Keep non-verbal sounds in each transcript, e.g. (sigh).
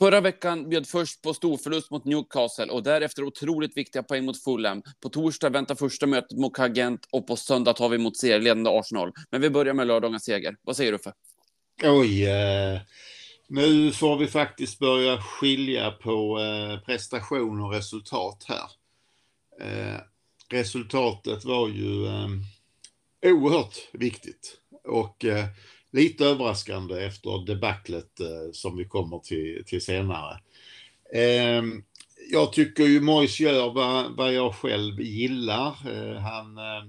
Förra veckan bjöd först på storförlust mot Newcastle och därefter otroligt viktiga poäng mot Fulham. På torsdag väntar första mötet mot Kagent och på söndag tar vi mot serieledande Arsenal. Men vi börjar med lördagens seger. Vad säger du för? Oj, eh, nu får vi faktiskt börja skilja på eh, prestation och resultat här. Eh, resultatet var ju eh, oerhört viktigt och eh, lite överraskande efter debaclet eh, som vi kommer till, till senare. Eh, jag tycker ju Mois gör vad, vad jag själv gillar. Eh, han eh,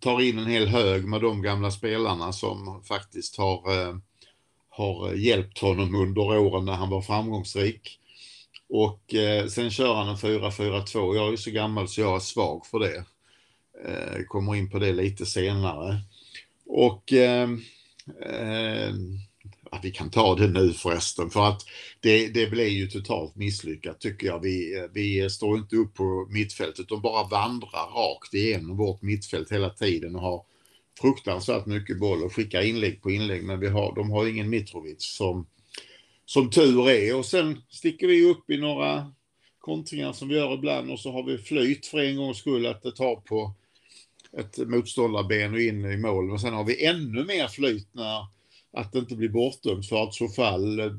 tar in en hel hög med de gamla spelarna som faktiskt har, eh, har hjälpt honom under åren när han var framgångsrik. Och eh, sen kör han en 4-4-2. Jag är så gammal så jag är svag för det. Kommer in på det lite senare. Och ehm, eh, eh, vi kan ta det nu förresten för att det, det blir ju totalt misslyckat tycker jag. Vi, vi står inte upp på mittfältet utan bara vandrar rakt igenom vårt mittfält hela tiden och har fruktansvärt mycket boll och skickar inlägg på inlägg men vi har, de har ingen Mitrovic som, som tur är och sen sticker vi upp i några kontringar som vi gör ibland och så har vi flyt för en gångs skull att det tar på ett motståndarben och in i mål. Men sen har vi ännu mer flyt när att det inte blir bortdömt för att så fall eh,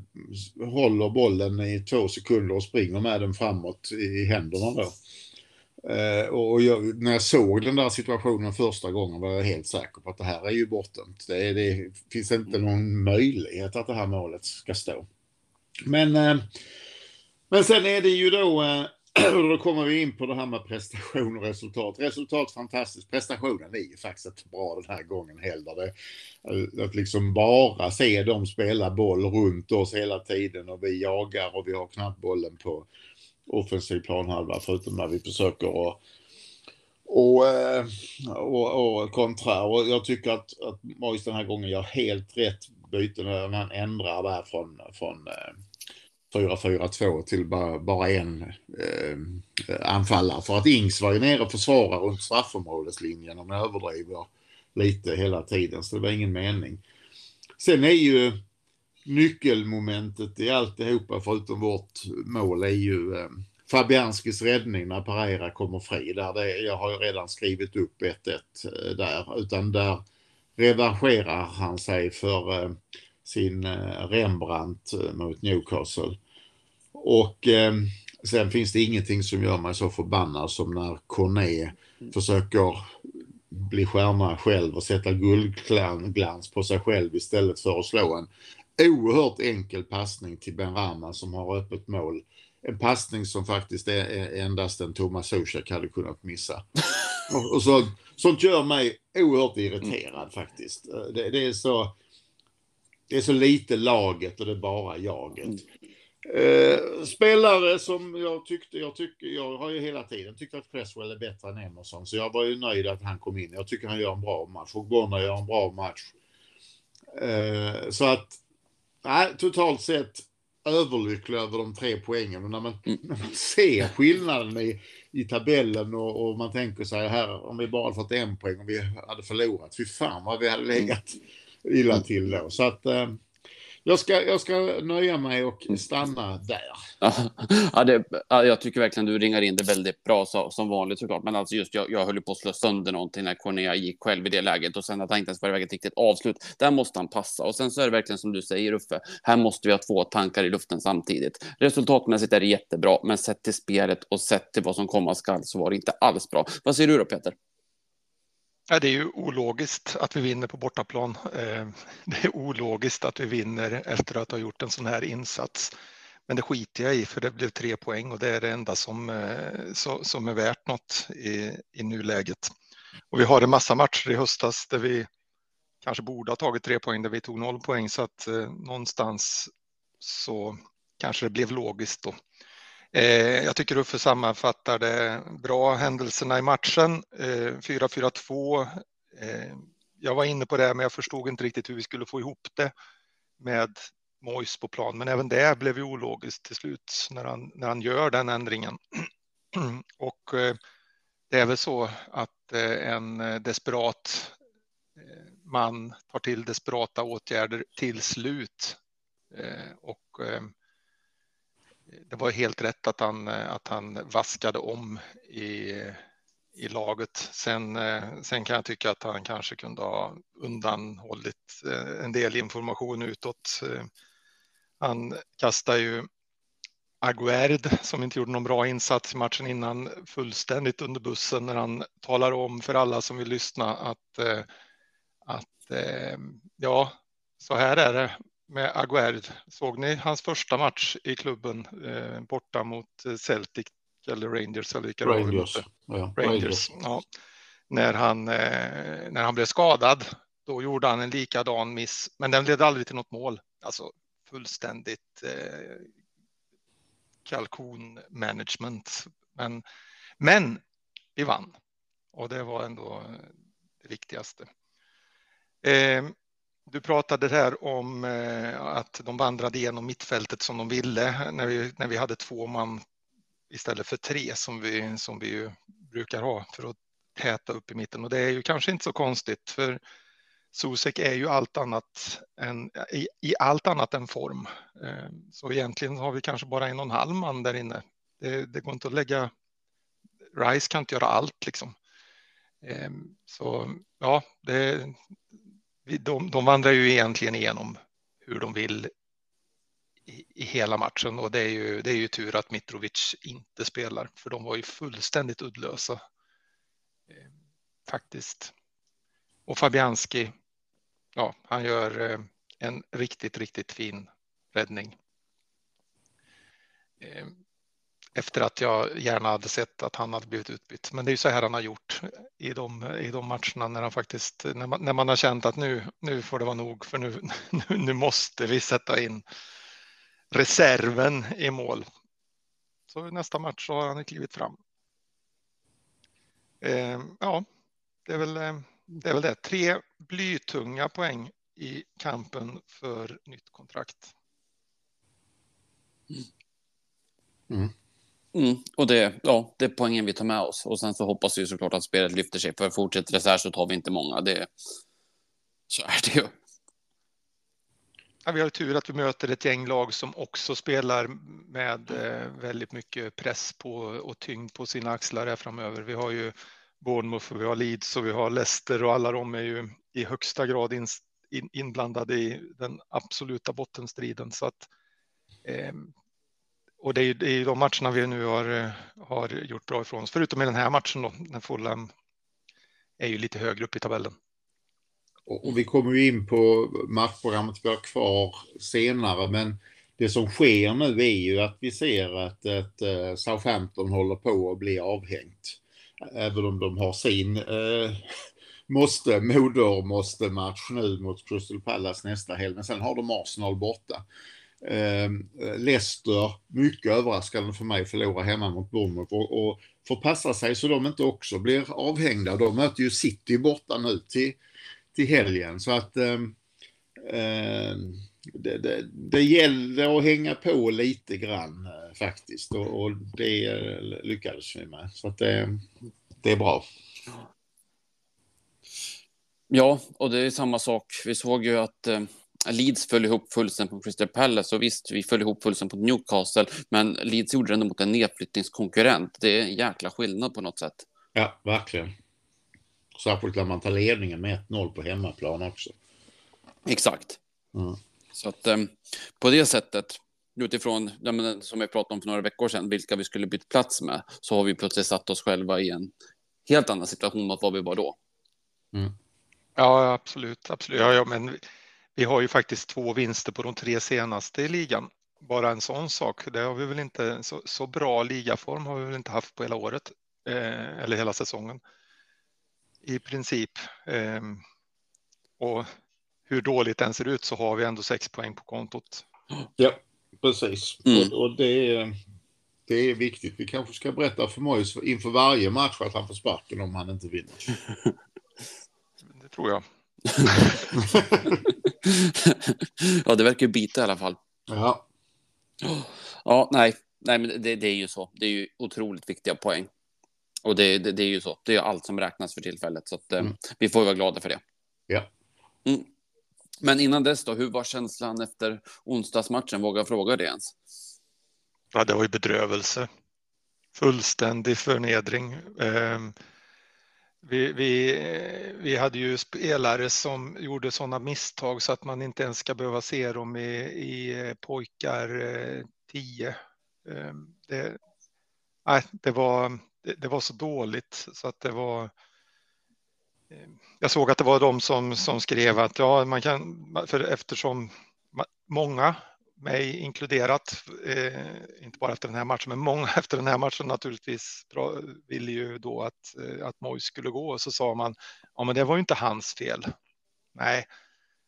håller bollen i två sekunder och springer med den framåt i händerna då. Eh, och jag, när jag såg den där situationen första gången var jag helt säker på att det här är ju bortdömt. Det, det finns inte någon möjlighet att det här målet ska stå. Men, eh, men sen är det ju då (clears throat) då kommer vi in på det här med prestation och resultat. Resultat fantastiskt. Prestationen är ju faktiskt inte bra den här gången heller. Det, eh, att liksom bara se dem spela boll runt oss hela tiden och vi jagar och vi har knappt bollen på offensiv planhalva förutom när vi försöker och och, och, och kontra. Och jag tycker att, att Mois den här gången gör helt rätt byten. han ändrar där från, från eh, 4-4-2 till bara, bara en eh, anfallare. För att Ings var ju nere och försvarade runt straffområdeslinjen om jag överdriver lite hela tiden. Så det var ingen mening. Sen är ju nyckelmomentet i alltihopa förutom vårt mål är ju eh, Fabianskis räddning när Pereira kommer fri. Där det, jag har ju redan skrivit upp 1-1 eh, där. Utan där revanscherar han sig för eh, sin eh, Rembrandt eh, mot Newcastle. Och eh, sen finns det ingenting som gör mig så förbannad som när Corné mm. försöker bli stjärna själv och sätta guldglans på sig själv istället för att slå en oerhört enkel passning till Ben Rama som har öppet mål. En passning som faktiskt är, är endast en Thomas Zuzek hade kunnat missa. (laughs) Och, och så, sånt gör mig oerhört irriterad faktiskt. Det, det är så det är så lite laget och det är bara jaget. Mm. Eh, spelare som jag tyckte, jag tycker, jag har ju hela tiden tyckt att Cresswell är bättre än Emerson, så jag var ju nöjd att han kom in. Jag tycker han gör en bra match. Och Bonner gör en bra match. Eh, så att, nej, totalt sett överlycklig över de tre poängen. Och när man, mm. när man ser skillnaden i, i tabellen och, och, man tänker sig här, om vi bara hade fått en poäng och vi hade förlorat, fy fan vad vi hade legat illa till då. Så att eh, jag, ska, jag ska nöja mig och stanna där. Ja, (laughs) det, jag tycker verkligen du ringar in det väldigt bra så, som vanligt såklart. Men alltså just jag, jag höll på att slå sönder någonting när Cornea gick själv i det läget och sen att han inte ens var iväg ett riktigt avslut. Där måste han passa och sen så är det verkligen som du säger Uffe. Här måste vi ha två tankar i luften samtidigt. Resultatmässigt är det jättebra, men sett till spelet och sett till vad som komma skall så var det inte alls bra. Vad säger du då Peter? Ja, det är ju ologiskt att vi vinner på bortaplan. Eh, det är ologiskt att vi vinner efter att ha gjort en sån här insats. Men det skiter jag i för det blev tre poäng och det är det enda som, eh, som är värt något i, i nuläget. Och vi har en massa matcher i höstas där vi kanske borde ha tagit tre poäng där vi tog noll poäng så att eh, någonstans så kanske det blev logiskt då. Eh, jag tycker Uffe sammanfattade bra händelserna i matchen. Eh, 4-4-2. Eh, jag var inne på det, men jag förstod inte riktigt hur vi skulle få ihop det med Mois på plan. Men även det blev ju ologiskt till slut när han, när han gör den ändringen. (clears throat) Och det är väl så att en desperat man tar till desperata åtgärder till slut. Och det var helt rätt att han, eh, att han vaskade om i, i laget. Sen, eh, sen kan jag tycka att han kanske kunde ha undanhållit eh, en del information utåt. Han kastar ju Aguerd som inte gjorde någon bra insats i matchen innan fullständigt under bussen när han talar om för alla som vill lyssna att, att ja, så här är det med Aguerd. Såg ni hans första match i klubben eh, borta mot eh, Celtic eller Rangers eller vilka Rangers. Ja, Rangers. Ja. När, han, eh, när han blev skadad, då gjorde han en likadan miss, men den ledde aldrig till något mål. Alltså fullständigt eh, kalkonmanagement. Men, men vi vann och det var ändå det viktigaste. Eh, du pratade här om eh, att de vandrade igenom mittfältet som de ville när vi, när vi hade två man istället för tre som vi, som vi brukar ha för att täta upp i mitten. Och det är ju kanske inte så konstigt för Sosek är ju allt annat än, i, i, allt annat än form. Eh, så egentligen har vi kanske bara en och en halv man där inne. Det, det går inte att lägga... Rice kan inte göra allt liksom. Eh, så ja, det, de, de vandrar ju egentligen igenom hur de vill i, i, hela matchen och det är, ju, det är ju tur att Mitrovic inte spelar för de var ju fullständigt uddlösa. Eh, faktiskt. Och Fabianski, ja, han gör eh, en riktigt, riktigt fin räddning. Eh, efter att jag gärna hade sett att han hade blivit utbytt. Men det är ju så här han har gjort i de, i de matcherna när han faktiskt, när man, när man har känt att nu, nu får det vara nog för nu, (laughs) nu, nu måste vi sätta in reserven i mål. Så nästa match så har han klivit fram. Eh, ja, det är, väl, eh, det är väl det. Tre blytunga poäng i kampen för nytt kontrakt. Mm. Mm, och det, ja, det är poängen vi tar med oss. Och sen så hoppas vi såklart att spelet lyfter sig. För fortsätter det så här så tar vi inte många. Det, så är det ju. Ja, vi har tur att vi möter ett gäng lag som också spelar med eh, väldigt mycket press på och tyngd på sina axlar här framöver. Vi har ju Bournemouth, och vi har Leeds och vi har Leicester och alla de är ju i högsta grad in, in, inblandade i den absoluta bottenstriden. Så att eh, och det är, det är de matcherna vi nu har, eh, har gjort bra ifrån oss, förutom i den här matchen då, när Fulham är ju lite högre upp i tabellen. Och vi kommer ju in på matchprogrammet vi har kvar senare, men det som sker nu är ju att vi ser att att eh, Southampton håller på att bli avhängt. Även om de har sin eh, måste, moder måste match nu mot Crystal Palace nästa helg, men sen har de Arsenal borta. Eh, Leicester, mycket överraskande för mig, förlorar hemma mot Bournemouth och, och får passa sig så de inte också blir avhängda. De möter ju City borta nu till, till helgen så att eh, det, det, det, gäller att hänga på lite grann eh, faktiskt och, och det eh, lyckades vi med. Så att det, det är bra. Ja, och det är samma sak. Vi såg ju att eh, Leeds föll ihop fullständigt på Crystal Palace och visst, vi föll ihop fullständigt på Newcastle, men Leeds gjorde det ändå mot en nedflyttningskonkurrent. Det är en jäkla skillnad på något sätt. Ja, verkligen. Särskilt när man tar ledningen med 1-0 på hemmaplan också. Exakt. Mm. Så att um, på det sättet, utifrån som jag pratade om för några veckor sedan, vilka vi skulle byta plats med, så har vi plötsligt satt oss själva i en helt annan situation mot vad vi var då. Mm. Ja, absolut, absolut. Ja, ja, men vi har ju faktiskt två vinster på de tre senaste i ligan. Bara en sån sak. Det har vi väl inte så, så bra ligaform har vi väl inte haft på hela året eh, eller hela säsongen. I princip. Eh, och hur dåligt den ser ut så har vi ändå sex poäng på kontot. Ja, precis. Mm. Och, och det, är, det är viktigt. Vi kanske ska berätta för Mojs inför varje match att han får sparken om han inte vinner. (laughs) Det tror jag. Ja, det verkar ju bita i alla fall. Ja. Ja, nej, nej men det, det, är ju så. Det är ju otroligt viktiga poäng. Och det, det, det är ju så. Det är allt som räknas för tillfället. Så att, eh, mm. vi får vara glada för det. Ja. Mm. Men innan dess då, hur var känslan efter onsdagsmatchen? Våga fråga det ens? Ja, det var ju bedrövelse. Fullständig förnedring. Ehm, vi, vi, eh, vi hade ju spelare som gjorde sådana misstag så att man inte ens ska behöva se dem i, i eh, pojkar eh, 10. Det, nej, det, var, det, det, var så dåligt så att det var. Jag såg att det var de som, som skrev att ja, man kan, för eftersom många, mig inkluderat, eh, inte bara efter den här matchen, men många (laughs) efter den här matchen naturligtvis ville ju då att, eh, att Mois skulle gå och så sa man, ja men det var ju inte hans fel. Nej,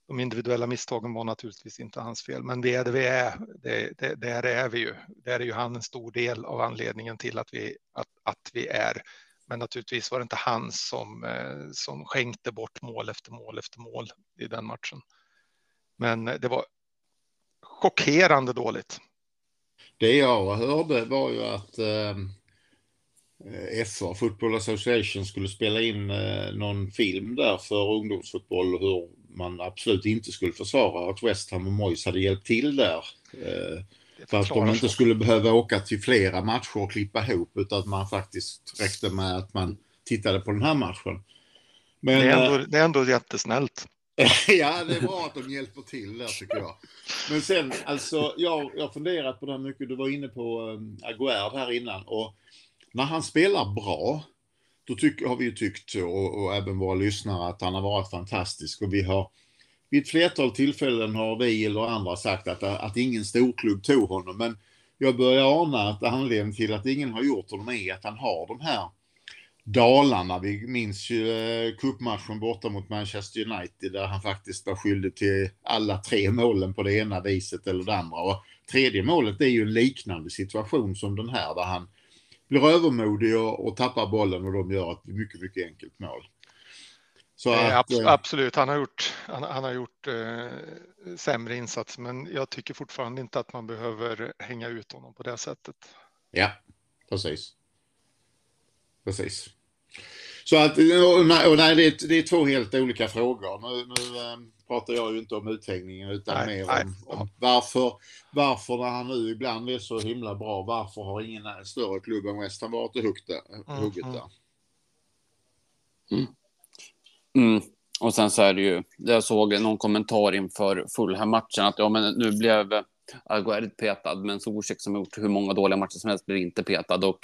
de individuella misstagen var naturligtvis inte hans fel, men det är det vi är. Det, det, där är vi ju. Där är ju han en stor del av anledningen till att vi, att, att vi är. Men naturligtvis var det inte han som, eh, som skänkte bort mål efter mål efter mål i den matchen. Men eh, det var chockerande dåligt. Det jag hörde var ju att eh, FA, Football Association, skulle spela in eh, någon film där för ungdomsfotboll hur man absolut inte skulle försvara att West Ham och Moyes hade hjälpt till där. Eh, för att de inte skulle behöva åka till flera matcher och klippa ihop utan att man faktiskt räckte med att man tittade på den här matchen. Men, det, är ändå, eh, det är ändå jättesnällt. (laughs) ja, det är bra att de hjälper till där tycker jag. Men sen, alltså, jag, jag har funderat på det här mycket. Du var inne på um, Aguerd här innan och när han spelar bra då tyck, har vi ju tyckt, och, och, även våra lyssnare, att han har varit fantastisk. Och vi har vid ett flertal tillfällen har vi eller andra sagt att, att ingen storklubb tog honom. Men jag börjar ana att anledningen till att ingen har gjort honom är att han har de här dalarna. Vi minns ju eh, cupmatchen borta mot Manchester United där han faktiskt var skyldig till alla tre målen på det ena viset eller det andra. Och tredje målet är ju en liknande situation som den här där han blir övermodig och, och tappar bollen och de gör ett mycket, mycket enkelt mål. Eh, att, eh, absolut, han har gjort, han, han har gjort eh, sämre insats, men jag tycker fortfarande inte att man behöver hänga ut honom på det sättet. Ja, precis. Precis. Så att, och nej, och nej det, är, det är två helt olika frågor. Nu, nu ähm, pratar jag ju inte om uthängningen utan nej, mer nej. Om, om, varför, varför när han nu ibland är så himla bra, varför har ingen större klubb än West Ham varit och huggt där? Mm, hugget mm. där? Mm. Mm. Och sen så är det ju, jag såg någon kommentar inför Fulham-matchen att ja, men nu blev Aguerd petad, men Zuzek som gjort hur många dåliga matcher som helst blir inte petad och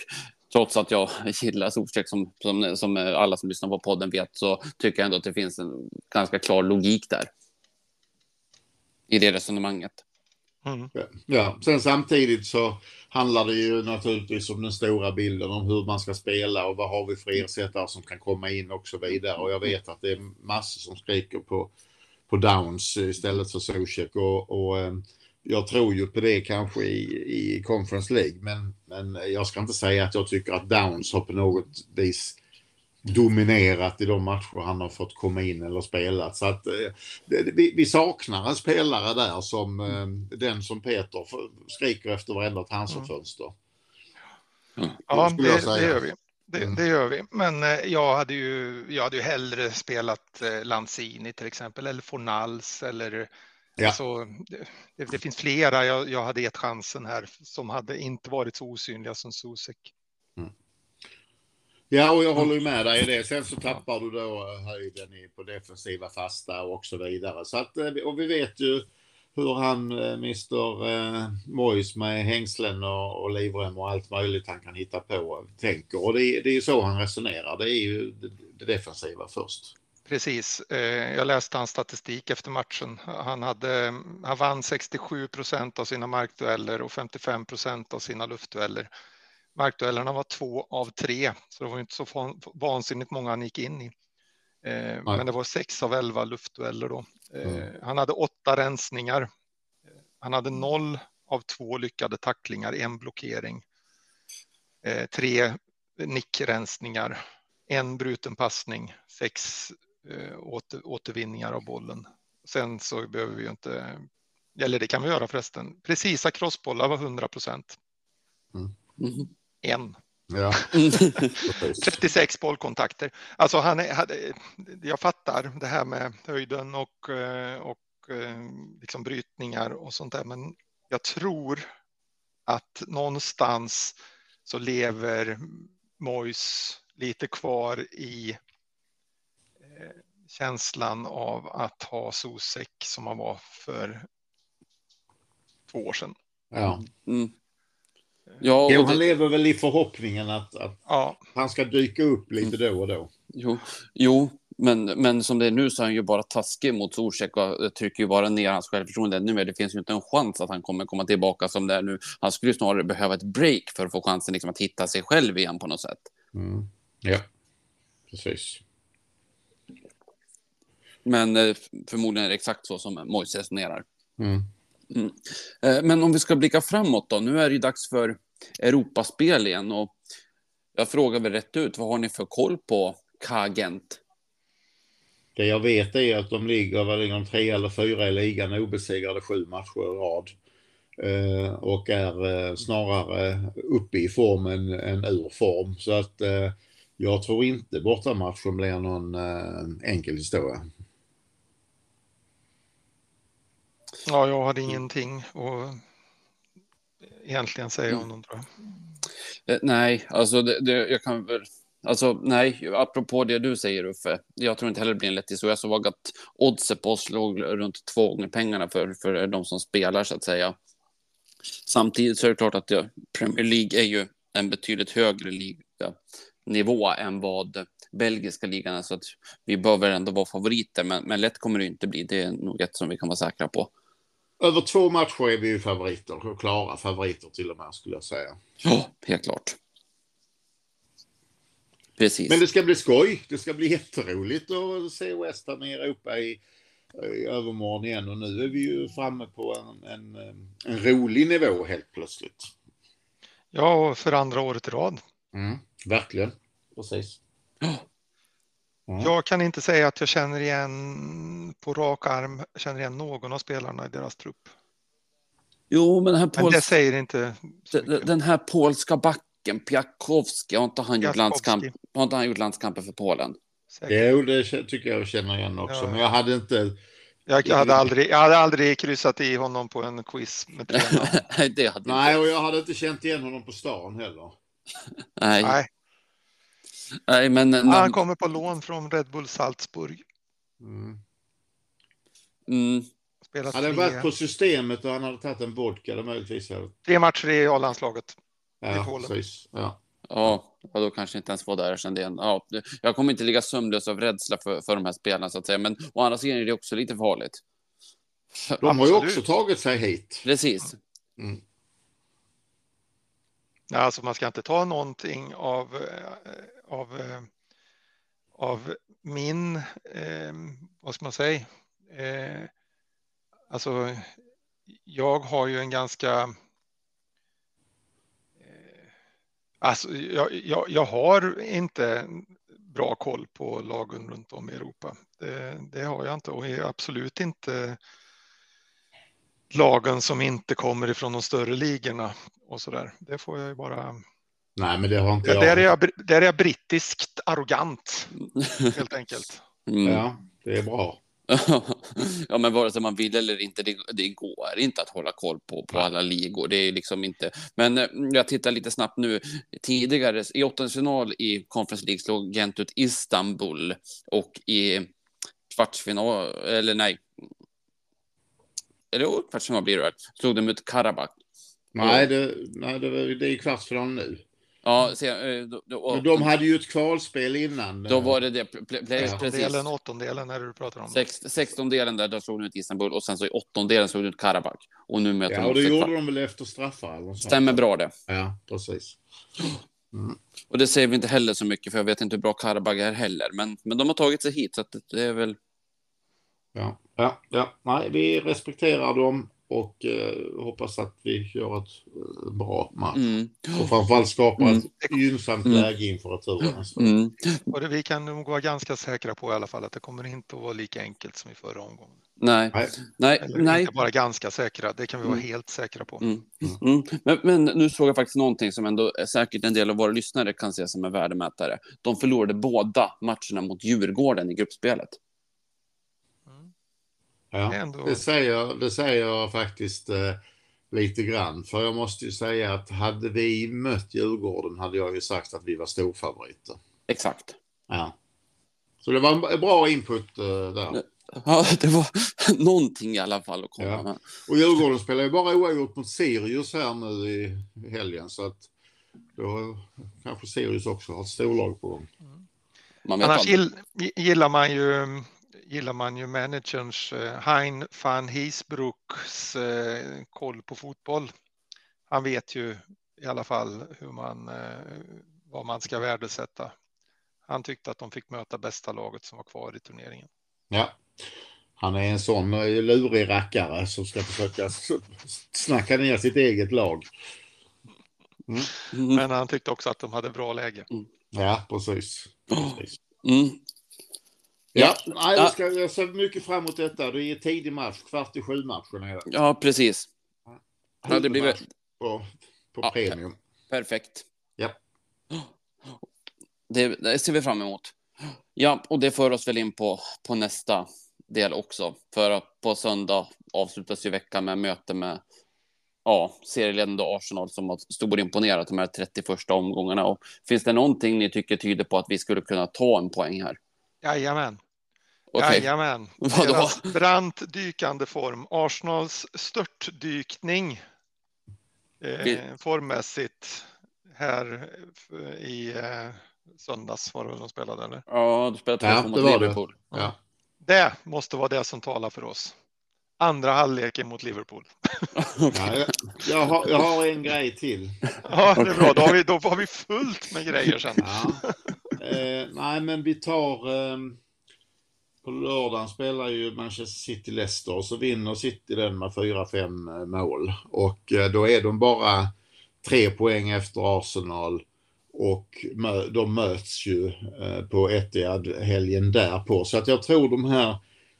trots att jag gillar Zuzek som, som, som alla som lyssnar på podden vet så tycker jag ändå att det finns en ganska klar logik där. I det resonemanget. Mm. Ja, sen samtidigt så handlar det ju naturligtvis om den stora bilden om hur man ska spela och vad har vi för ersättare som kan komma in och så vidare. Och jag vet att det är massor som skriker på, på Downs istället för Zuzek och, och eh, jag tror ju på det kanske i, i Conference League, men, men jag ska inte säga att jag tycker att Downs har på något vis dominerat i de matcher han har fått komma in eller spelat. Så att eh, vi, vi, saknar en spelare där som eh, den som Peter skriker efter varenda transferfönster. Mm. Ja, det, det, gör vi. Det, mm. det, gör vi. Men eh, jag hade ju, jag hade ju hellre spelat eh, Lanzini till exempel, eller Fornals eller Ja. Alltså, det, det, finns flera jag, jag hade gett chansen här som hade inte varit så osynliga som Susek. Mm. Ja, och jag håller med dig i det. Sen så tappar du då eh, höjden på defensiva fasta och så vidare. Så att, eh, och vi vet ju hur han, eh, Mr Mois med hängslen och, och livrem och allt möjligt han kan hitta på tänker. Och det, det är ju så han resonerar. Det är ju det defensiva först. Precis. Eh, jag läste hans statistik efter matchen. Han, hade, han vann 67 procent av sina markdueller och 55 procent av sina luftdueller. Markduellerna var två av tre, så det var inte så vansinnigt många han gick in i. Eh, men det var sex av elva luftdueller då. Eh, mm. Han hade åtta rensningar. Han hade noll av två lyckade tacklingar, en blockering, tre nickrensningar, en bruten passning, sex åter, återvinningar av bollen. Sen så behöver vi ju inte, eller det kan vi göra förresten, precisa crossbollar var 100 procent. Mm. Mm. En. Ja. (laughs) 36 bollkontakter. Alltså han är, hade, jag fattar det här med höjden och, eh, och eh, liksom brytningar och sånt där, men jag tror att någonstans så lever Mois lite kvar i eh, känslan av att ha Sosek som han var för två år sedan. Ja. Mm. Ja, Jo, han det, lever väl i förhoppningen att, att Ja, han ska dyka upp lite då och då. jo, jo men, men som det är nu så är han ju bara taskig mot Zuzek och det trycker ju bara ner hans självförtroende ännu mer. Det finns ju inte en chans att han kommer komma tillbaka som det är nu. Han skulle ju snarare behöva ett break för att få chansen liksom att hitta sig själv igen på något sätt. Mm. Ja, precis. Men eh, förmodligen är det exakt så som Moise resonerar. Mm. Eh, Men om vi ska blicka framåt då. Nu är det ju dags för Europaspel igen och jag frågar väl rätt ut. Vad har ni för koll på Kagent? Det jag vet är att de ligger, vad ligger de, tre eller fyra i ligan obesegrade sju matcher i rad. Eh, och är eh, snarare uppe i form än, än ur form. Så att eh, jag tror inte bortamatchen blir någon enkel historia. Ja jag hade ingenting att egentligen säga om dem tror jag. Eh, Nej, alltså det, det, jag kan väl... Alltså nej, apropå det du säger Uffe. Jag tror inte heller det blir en lätt historia. Jag såg att oddset på oss låg runt två gånger pengarna för, för de som spelar så att säga. Samtidigt så är det klart att det, Premier League är ju en betydligt högre liga nivå än vad belgiska ligan är. Så att vi behöver ändå vara favoriter. Men, men lätt kommer det inte bli. Det är nog ett som vi kan vara säkra på. Över två matcher är vi ju favoriter, och klara favoriter till och med skulle jag säga. Ja, helt klart. Precis. Men det ska bli skoj. Det ska bli jätteroligt att se West Ham i Europa i, i övermorgon igen. Och nu är vi ju framme på en, en, en rolig nivå helt plötsligt. Ja, och för andra året i rad. Mm, verkligen. Precis. Ja. Ja. Jag kan inte säga att jag känner igen på rak arm, känner igen någon av spelarna i deras trupp. Jo, men den här, Men det polska, säger inte den, här polska backen, Piakowski, har inte han gjort, landskamp, har inte han gjort landskamper för Polen? Säkert. Jo, det tycker jag känner igen också. Ja. Men jag hade inte... Jag hade, aldrig, jag hade aldrig kryssat i honom på en quiz med (laughs) tre. Nej, det hade Nej, inte. och jag hade inte känt igen honom på stan heller. Nej, nej. Nej, men han namn, kommer på lån från Red Bull Salzburg. Mm. mm, Spelat Hade han varit på systemet och han hade tagit en vodka, möjligtvis tre matcher i A-landslaget. Ja, precis. Ja. ja, då kanske inte ens var där jag kände igen. Ja, det- jag kommer inte ligga sömnlös av rädsla för, för de här spelarna så att säga, men å andra sidan är det också lite farligt. De har ju Absolut. också tagit sig hit. Precis. Mm. Alltså man ska inte ta någonting av, eh, av, eh, av min, eh, vad ska man säga, eh, alltså jag har ju en ganska, eh, alltså jag, jag, jag har inte bra koll på lagen runt om i Europa. Det, det har jag inte och är absolut inte lagen som inte kommer ifrån de större ligorna och så där. Det får jag ju bara Nej, men det har inte Ja, jag. där, är jag, där är jag brittiskt arrogant, helt enkelt. (laughs) Mm. Ja, det är bra. (laughs) ja, men vare sig man vill eller inte, det, det går inte att hålla koll på, på alla ligor. Det är liksom inte. Men eh, jag tittar lite snabbt nu. Tidigare i åttondelsfinal i Conference League slog Gent ut Istanbul och i kvartsfinal, eller nej. Eller kvartsfinal blir det väl. Slog de ut Karabach. Nej, det, nej det, var- det är kvartsfinal nu. Ja, se, eh, då, då, Men de hade ju ett kvalspel innan. då var det det. Ja. Åttondelen, åttondelen är det du pratar om. Sex, sextondelen där, då slog de ut Istanbul och sen så i åttondelen slog de ut Karabach. Och nu möter Ja, de och det gjorde de väl efter straffar eller. Stämmer bra det. Ja, precis. Och det säger vi inte heller så mycket för jag vet inte hur bra Karabag är heller. Men, men de har tagit sig hit så att det är väl... Ja, ja, ja. Nej, vi respekterar dem och eh, hoppas att vi gör ett eh, bra match. Mm, Och framförallt skapar Mm. ett gynnsamt Mm. läge inför returen. år. mm. Och det, vi kan nog vara ganska säkra på i alla fall att det kommer inte att vara lika enkelt som i förra omgången. Nej, Nej. nej, Eller nej. inte bara ganska säkra, det kan vi vara Mm. helt säkra på. Mm. Mm. Men, men nu såg jag faktiskt någonting som ändå säkert en del av våra lyssnare kan se som en värdemätare. De förlorade båda matcherna mot Djurgården i gruppspelet. Mm. Ja. Det är ändå- Det, säger, det säger faktiskt eh, lite grann. För jag måste ju säga att hade vi mött Djurgården hade jag ju sagt att vi var storfavoriter. Exakt. Ja. Så det var en bra input uh, där. Ja, (laughs) det var någonting i alla fall att komma Ja. med. Och Djurgården spelar ju bara oavgjort mot Sirius här nu i helgen. Så att då kanske Sirius också har ett storlag på gång. Vet Annars gillar man ju gillar man ju managerns eh, Hein van Heesbroeks eh, koll på fotboll. Han vet ju i alla fall hur man, eh, vad man ska värdesätta. Han tyckte att de fick möta bästa laget som var kvar i turneringen. Ja. Han är en sån lurig rackare som ska försöka snacka ner sitt eget lag. Mm. Men han tyckte också att de hade bra läge. Ja, precis. precis. Mm. Ja, Ja. nej, jag, ska, jag ser mycket fram emot detta. Det är tidig match, kvart i sju matchen är det. Ja, precis. Ja, det blir väl Huvudmatch på, på Ja. premium. perfekt. Ja. Det, det ser vi fram emot. Ja, och det för oss väl in på, på nästa del också. För att på söndag avslutas ju veckan med möte med ja, serieledande Arsenal som har storimponerat de här 31 omgångarna. Och finns det någonting ni tycker tyder på att vi skulle kunna ta en poäng här? Jajamän. Okej, Jajamän. Vadå? Deras brant dykande form. Arsenals störtdykning Vi- eh, formmässigt här eh, i eh, söndags var det väl de spelade eller? ja, du spelar Ja, mot det var det. Liverpool. Ja. Det måste vara det som talar för oss. Andra halvleken mot Liverpool. (laughs) Ja, jag, jag, har, jag har en grej till. Ja, det är bra. Då har vi, då har vi fullt med grejer sen. Ja. Eh, nej, men vi tar... Eh, på lördagen spelar ju Manchester City-Leicester och så vinner City den med 4-5 eh, mål. Och eh, då är de bara tre poäng efter Arsenal. Och de möts ju eh, på Etihad helgen därpå. Så att jag tror de här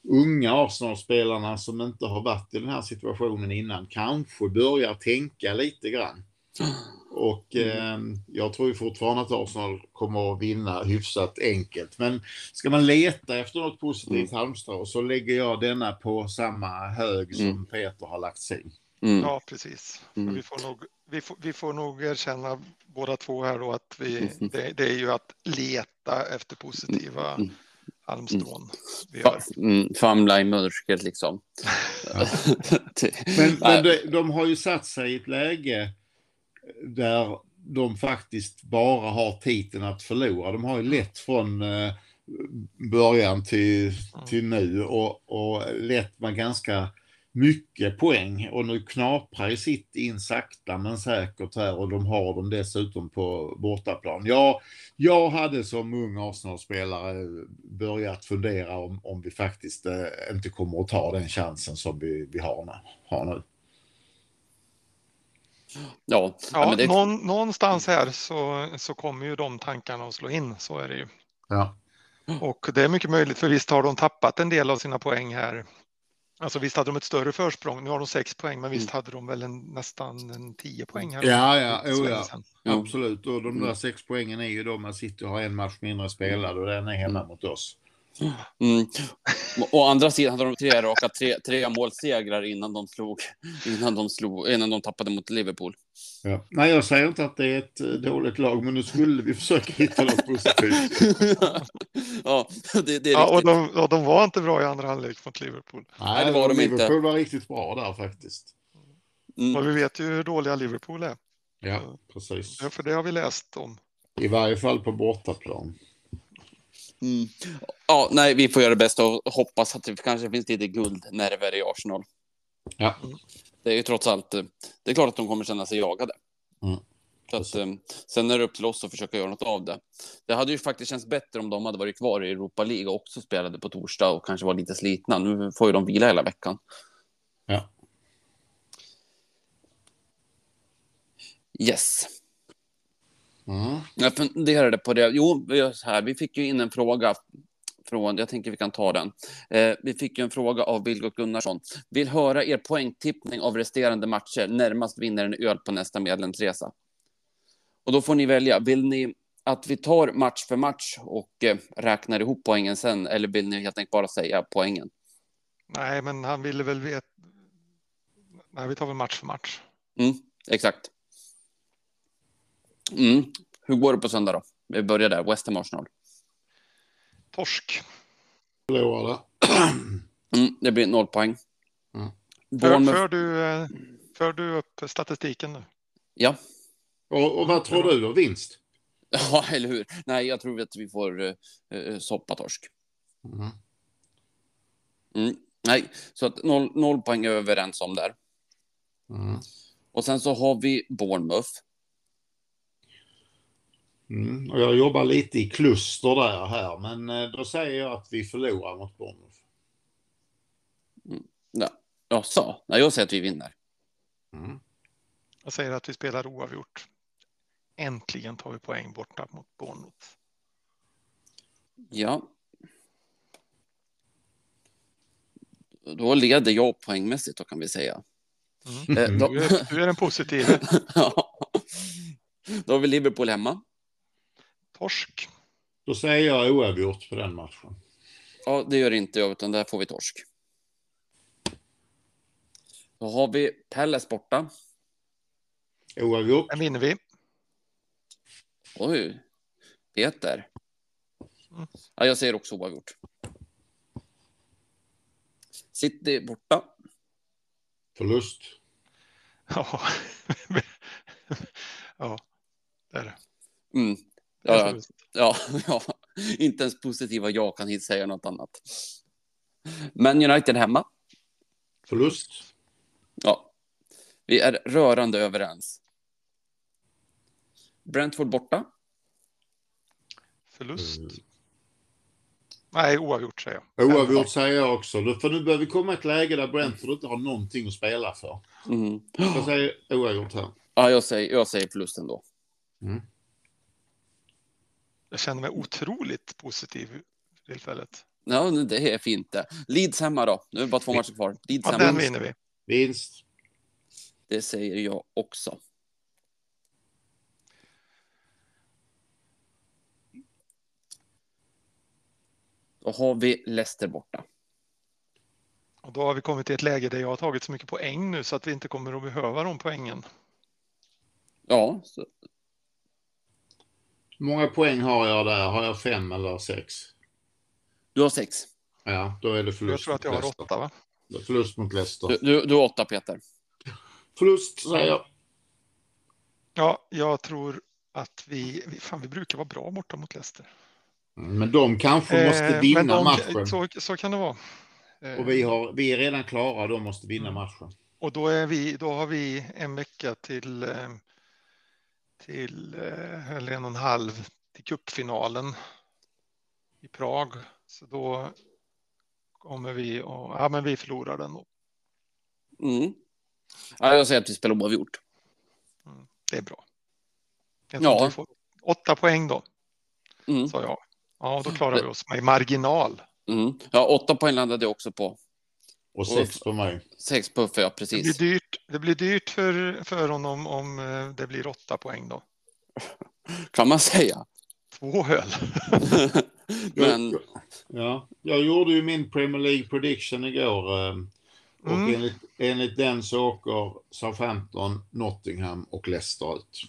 unga Arsenal-spelarna som inte har varit i den här situationen innan kanske börjar tänka lite grann. (sniffs) Och eh, jag tror ju fortfarande att Arsenal kommer att vinna hyfsat enkelt. Men ska man leta efter något positivt halmstrå så lägger jag denna på samma hög som Mm. Peter har lagt sin. Mm. Ja, precis. Mm. Vi, får nog, vi, får, vi får nog erkänna båda två här då att vi, Mm. det, det är ju att leta efter positiva Mm. halmstrån. Mm, famla i mörkret liksom. (laughs) (laughs) Men, men de, de har ju satt sig i ett läge där de faktiskt bara har titeln att förlora. De har ju lett från eh, början till, till nu och, och lett med ganska mycket poäng och nu knaprar ju sitt in sakta men säkert här och de har dem dessutom på bortaplan. Jag, jag hade som ung Arsenal-spelare börjat fundera om, om vi faktiskt eh, inte kommer att ta den chansen som vi, vi har, har nu. Ja, ja, det, någon, någonstans här så, så kommer ju de tankarna att slå in, så är det ju. Ja. Och det är mycket möjligt, för visst har de tappat en del av sina poäng här. Alltså visst hade de ett större försprång, nu har de sex poäng, men visst hade de väl en, nästan en tio poäng här. Ja, ja, oh, ja. Mm. absolut. Och de där sex poängen är ju då man City har en match mindre spelad och den är hemma mot oss. Mm. Å andra sidan hade de tre raka tre, tre målsegrar innan de slog, innan de slog, innan de tappade mot Liverpool. Ja. Nej, jag säger inte att det är ett eh, dåligt lag, men nu skulle vi försöka hitta något positivt. (laughs) ja, det, det är Ja, och de, och de var inte bra i andra halvlek mot Liverpool. Nej, det var de inte. Liverpool var riktigt bra där faktiskt. Mm. Och vi vet ju hur dåliga Liverpool är, Ja, precis. Ja, för det har vi läst om. I varje fall på bortaplan. Mm. Ja, nej, vi får göra det bästa och hoppas att det kanske finns lite guldnerver i Arsenal. Ja. Det är ju trots allt, eh, det är klart att de kommer känna sig jagade. Mm. Så att, eh, sen är det upp till oss att försöka göra något av det. Det hade ju faktiskt känts bättre om de hade varit kvar i Europa League och också spelade på torsdag och kanske var lite slitna. Nu får ju de vila hela veckan. Ja. Yes. Mm. Jag funderade på det. Jo, här. Vi fick ju in en fråga från, jag tänker vi kan ta den. Eh, vi fick ju en fråga av Vilgot Gunnarsson. Vill höra er poängtippning av resterande matcher. Närmast vinner en öl på nästa medlemsresa. Och då får ni välja. Vill ni att vi tar match för match och eh, räknar ihop poängen sen? Eller vill ni helt enkelt bara säga poängen? Nej, men han ville väl veta. Nej, vi tar väl match för match. Mm, exakt. Mm. Hur går det på söndag då? Vi börjar där, West Ham Arsenal. Torsk. Förlorade. Mm, det blir noll poäng. Mm. För, Bournemouth, för, du, eh, för du upp statistiken nu? ja. Och, och vad tror du då? Vinst? (laughs) ja, eller hur? Nej, jag tror att vi får uh, uh, soppatorsk. Mm. Mm. Nej, så att noll, noll poäng är vi överens om där. Mm. Och sen så har vi Bournemouth. Mm. Och jag jobbar lite i kluster där här, men eh, då säger jag att vi förlorar mot Bournemouth. Ja, Jaså? Nej, jag säger att vi vinner. Mm. Jag säger att vi spelar oavgjort. Äntligen tar vi poäng borta mot Bournemouth. Ja. Då leder jag poängmässigt, då kan vi säga. Mm. Eh, då, Du, är, du är den positiva. (laughs) Ja. då har vi Liverpool hemma. Torsk. Då säger jag oavgjort på den matchen. Ja, det gör inte jag, utan där får vi torsk. Då har vi Palace borta. Oavgjort. Den vinner vi. Oj, Peter. Ja, jag säger också oavgjort. City borta. Förlust. Ja, (laughs) ja det är det. Mm. Ja, förlust. ja, (laughs) ja, inte ens positiva jag kan säga något annat. Men United hemma. Förlust. Ja, vi är rörande överens. Brentford borta. Förlust. Mm. Nej, oavgjort säger jag. Oavgjort säger jag också. För nu börjar vi komma i ett läge där Brentford inte har någonting att spela för. Mm. Jag säger oavgjort här. Ja, jag säger, jag säger förlusten då. Mm. Jag känner mig otroligt positiv för tillfället. Ja, det är fint det. Leeds hemma då. Nu är det bara två matcher kvar. Leeds Ja, den vinner vi. Vinst. Det säger jag också. Då har vi Leicester borta. Och då har vi kommit till ett läge där jag har tagit så mycket poäng nu så att vi inte kommer att behöva de poängen. Ja, så, Hur många poäng har jag där? Har jag fem eller sex? du har sex. Ja, då är det Jag förlust tror att jag har åtta, va? Förlust mot Leicester. Du, du, du har åtta, Peter. Förlust säger jag. Ja, jag tror att vi, vi, fan, vi brukar vara bra borta mot Leicester. Mm, Men de kanske måste Eh, vinna men de- matchen. Så, så kan det vara. Eh, Och vi, har, vi är redan klara, de måste vinna Mm. matchen. Och då, är vi, då har vi en vecka till, eh, till eh, eller en och en halv till cupfinalen i Prag. Så då kommer vi och, ja men vi förlorar den då. Mm. Ja, jag säger att vi spelar oavgjort. Det är bra. Jag Ja. vi får åtta poäng då, Mm. sa jag. Ja, då klarar vi oss med marginal. Mm. Ja, åtta poäng landade jag också på. Och sex på mig. Sex puffar, ja Det blir precis. dyrt, det blir dyrt för, för honom om eh, det blir åtta poäng då. (laughs) Kan man säga. Två öl. (laughs) Men Jag, ja, jag gjorde ju min Premier League prediction igår. eh, Och Mm. enligt, enligt den så åker Southampton, Nottingham och Leicester ut.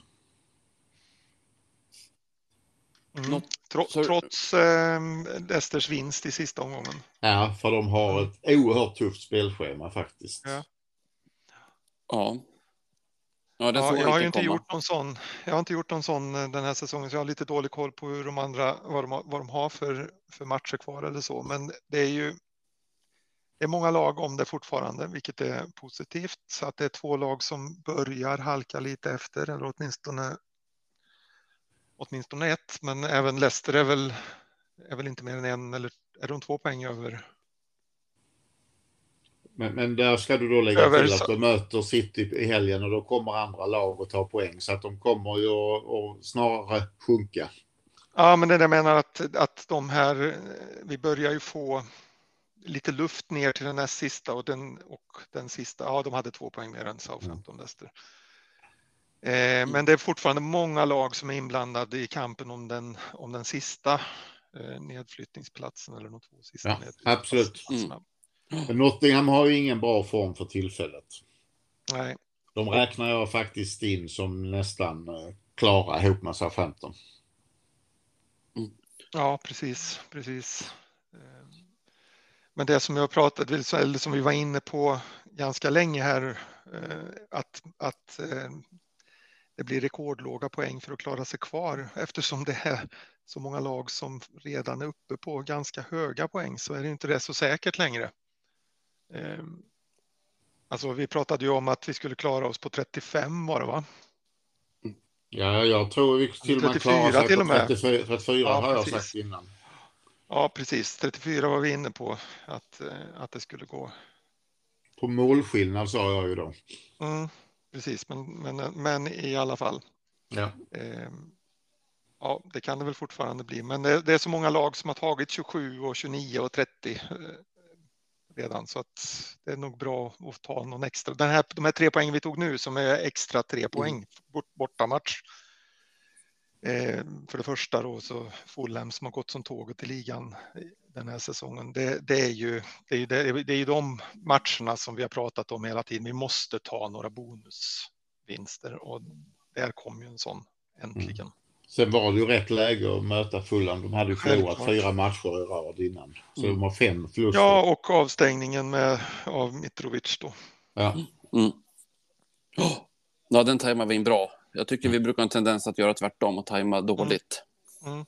Mm. Något- Tro, så- trots eh, Leicesters vinst i sista omgången. Ja, för de har ett oerhört tufft spelschema faktiskt. Ja. ja. Ja, Ja, jag har inte komma. gjort någon sån. Jag har inte gjort någon sån eh, den här säsongen, så jag har lite dålig koll på hur de andra, vad de, har- vad de har för, för matcher kvar eller så. Men det är ju det är många lag om det fortfarande, vilket är positivt. Så att det är två lag som börjar halka lite efter, eller åtminstone åtminstone ett. Men även Leicester är väl, är väl inte mer än en eller är de två poäng över. Men, men där ska du då lägga Över till att de möter City i helgen och då kommer andra lag att ta poäng. Så att de kommer ju att, snarare sjunka. Ja, men det jag menar att, att de här, vi börjar ju få lite luft ner till den näst sista och den, och den sista, ja de hade två poäng mer än Southampton Leicester. Eh, men det är fortfarande många lag som är inblandade i kampen om den, om den sista eh, nedflyttningsplatsen eller de två sista Ja, absolut. Men Nottingham har ju ingen bra form för tillfället. Nej. De räknar jag faktiskt in som nästan eh, klara ihop med Southampton. Ja, precis, precis. Ehm, men det som jag pratade, eller som vi var inne på ganska länge här, att, att det blir rekordlåga poäng för att klara sig kvar eftersom det är så många lag som redan är uppe på ganska höga poäng så är det inte det så säkert längre. Ehm, alltså vi pratade ju om att vi skulle klara oss på 35 var det va? Ja, jag tror vi till och med klarar sig till och med. 34, 34 ja, har jag sagt innan. Ja, precis. 34 var vi inne på att, eh, att det skulle gå. På målskillnad sa jag ju då. Mm, precis, men, men, men i alla fall. Ja. Eh, ja, det kan det väl fortfarande bli, men det, det, är så många lag som har tagit 27 och 29 och 30 eh, redan så att det är nog bra att ta någon extra. Den här, de här tre poängen vi tog nu som är extra tre mm. poäng bort, bortamatch. Eh, för det första då så Fulham som har gått som tåget i ligan den här säsongen. Det, det är ju det är, det, det är ju de matcherna som vi har pratat om hela tiden. Vi måste ta några bonusvinster och där kom ju en sån äntligen. Mm. Sen var det ju rätt läge att möta Fulham. De hade ju förlorat fyra matcher i rad innan. Så mm. de har fem förluster. Ja, och avstängningen med, av Mitrovic då. Ja. Mm. Oh. Ja, den tajmar vi in bra. Jag tycker vi brukar ha en tendens att göra tvärtom och tajma dåligt. Mm.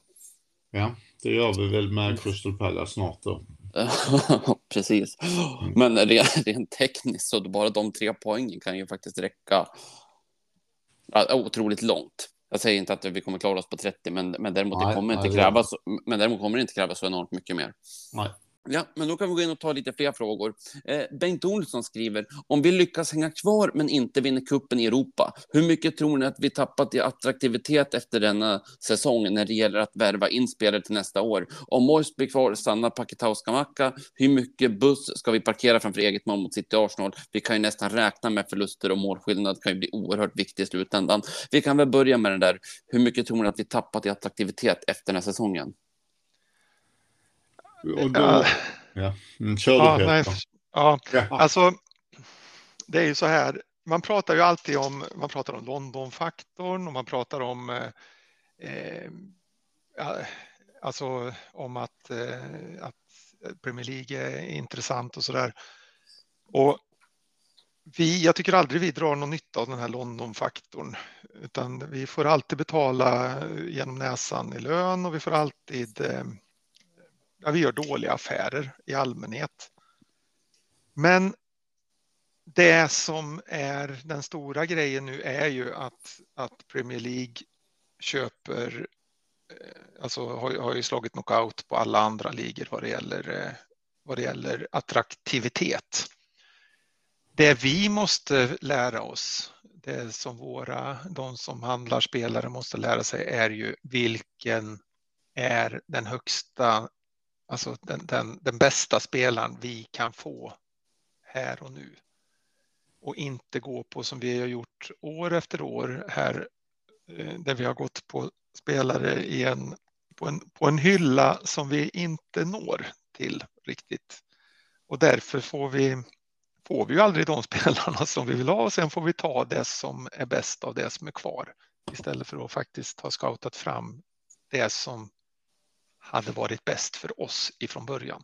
Ja, det gör vi väl med Crystal Palace snart då. (laughs) Precis. Mm. Men rent tekniskt så bara de tre poängen kan ju faktiskt räcka otroligt långt. Jag säger inte att vi kommer klara oss på 30, men, men, däremot, nej, det kommer nej, inte krävas, men däremot kommer det inte krävas så enormt mycket mer. Nej. Ja, men då kan vi gå in och ta lite fler frågor. Eh, Bengt Olsson skriver, om vi lyckas hänga kvar men inte vinner kuppen i Europa, hur mycket tror ni att vi tappat i attraktivitet efter denna säsong när det gäller att värva in spelare till nästa år? Om Moise blir kvar, stannar Paketauska macka. hur mycket buss ska vi parkera framför eget mål mot City Arsenal? Vi kan ju nästan räkna med förluster och målskillnad kan ju bli oerhört viktig i slutändan. Vi kan väl börja med den där, hur mycket tror ni att vi tappat i attraktivitet efter den här säsongen? Och då, ja. Ja. Mm, kör ja, nej, ja, alltså det är ju så här. Man pratar ju alltid om, man pratar om Londonfaktorn och man pratar om eh, eh alltså om att, eh, att Premier League är intressant och så där. Och vi, jag tycker aldrig vi drar någon nytta av den här Londonfaktorn, utan vi får alltid betala genom näsan i lön och vi får alltid eh, ja, vi gör dåliga affärer i allmänhet. Men det som är den stora grejen nu är ju att, att Premier League köper, eh, alltså har, har ju slagit knockout på alla andra ligor vad det gäller, eh, vad det gäller attraktivitet. Det vi måste lära oss, det som våra, de som handlar spelare måste lära sig är ju vilken är den högsta Alltså den, den, den bästa spelaren vi kan få här och nu. Och inte gå på som vi har gjort år efter år här eh, där vi har gått på spelare i en, på, en, på en hylla som vi inte når till riktigt. Och därför får vi, får vi ju aldrig de (laughs) spelarna som vi vill ha och sen får vi ta det som är bäst av det som är kvar istället för att faktiskt ha scoutat fram det som hade varit bäst för oss ifrån början.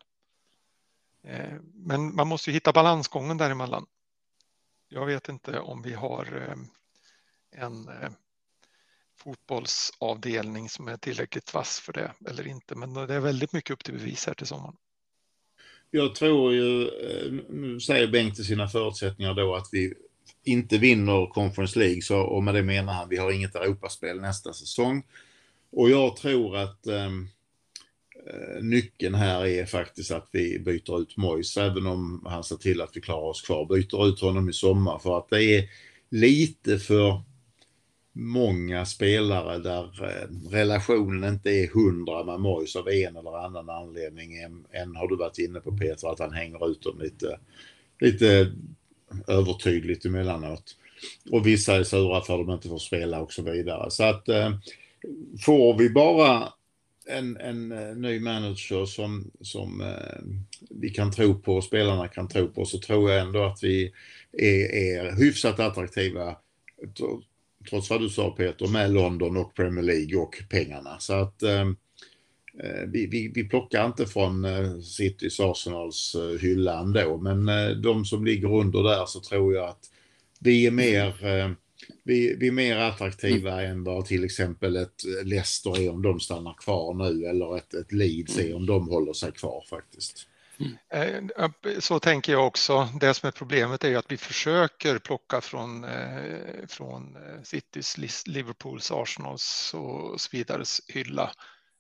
Eh, men man måste ju hitta balansgången däremellan. Jag vet inte om vi har eh, en eh, fotbollsavdelning som är tillräckligt vass för det eller inte. Men det är väldigt mycket upp till bevis här till sommaren. Jag tror ju, nu säger Bengt i sina förutsättningar då att vi inte vinner Conference League så, och med det menar han vi har inget Europaspel nästa säsong. Och jag tror att um, Eh, nyckeln här är faktiskt att vi byter ut Mois, även om han ser till att vi klarar oss kvar. Byter ut honom i sommar för att det är lite för många spelare där eh, relationen inte är hundra med Mois av en eller annan anledning. Än har du varit inne på Peter, att han hänger ut dem lite, lite övertydligt emellanåt. Och vissa är sura för att de inte får spela och så vidare. Så att eh, får vi bara en, en eh, ny manager som, som eh, vi kan tro på och spelarna kan tro på så tror jag ändå att vi är, är hyfsat attraktiva trots vad du sa Peter, med London och Premier League och pengarna. Så att eh, vi, vi, vi plockar inte från Citys, Arsenals hylla ändå, men de som ligger under där så tror jag att vi är mer vi, vi är mer attraktiva mm. än vad till exempel ett Leicester är om de stannar kvar nu eller ett, ett Leeds är om de håller sig kvar faktiskt. Mm. Så tänker jag också. Det som är problemet är att vi försöker plocka från, eh, från eh, Citys, Liverpools, Arsenals och så vidare hylla.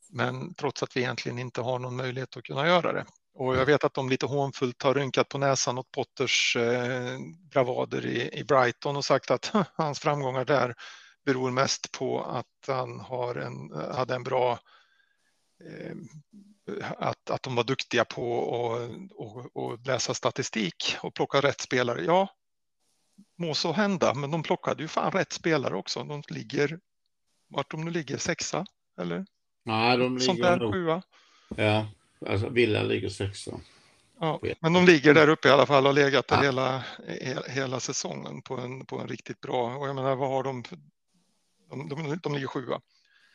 Men trots att vi egentligen inte har någon möjlighet att kunna göra det. Och jag vet att de lite hånfullt har rynkat på näsan åt Potters eh, bravader i, i Brighton och sagt att (laughs) hans framgångar där beror mest på att han har en, hade en bra eh, att, att de var duktiga på att läsa statistik och plocka rätt spelare. Ja, må så hända, men de plockade ju fan rätt spelare också. De ligger, vart de nu ligger, sexa eller? Nej, de ligger Sånt där, nog. sjua. Ja, Alltså Villa ligger sexa. Ja, men de ligger där uppe i alla fall och har legat där ja. hela, hela säsongen på en, på en riktigt bra. Och jag menar, vad har de? De, de, de ligger sjua.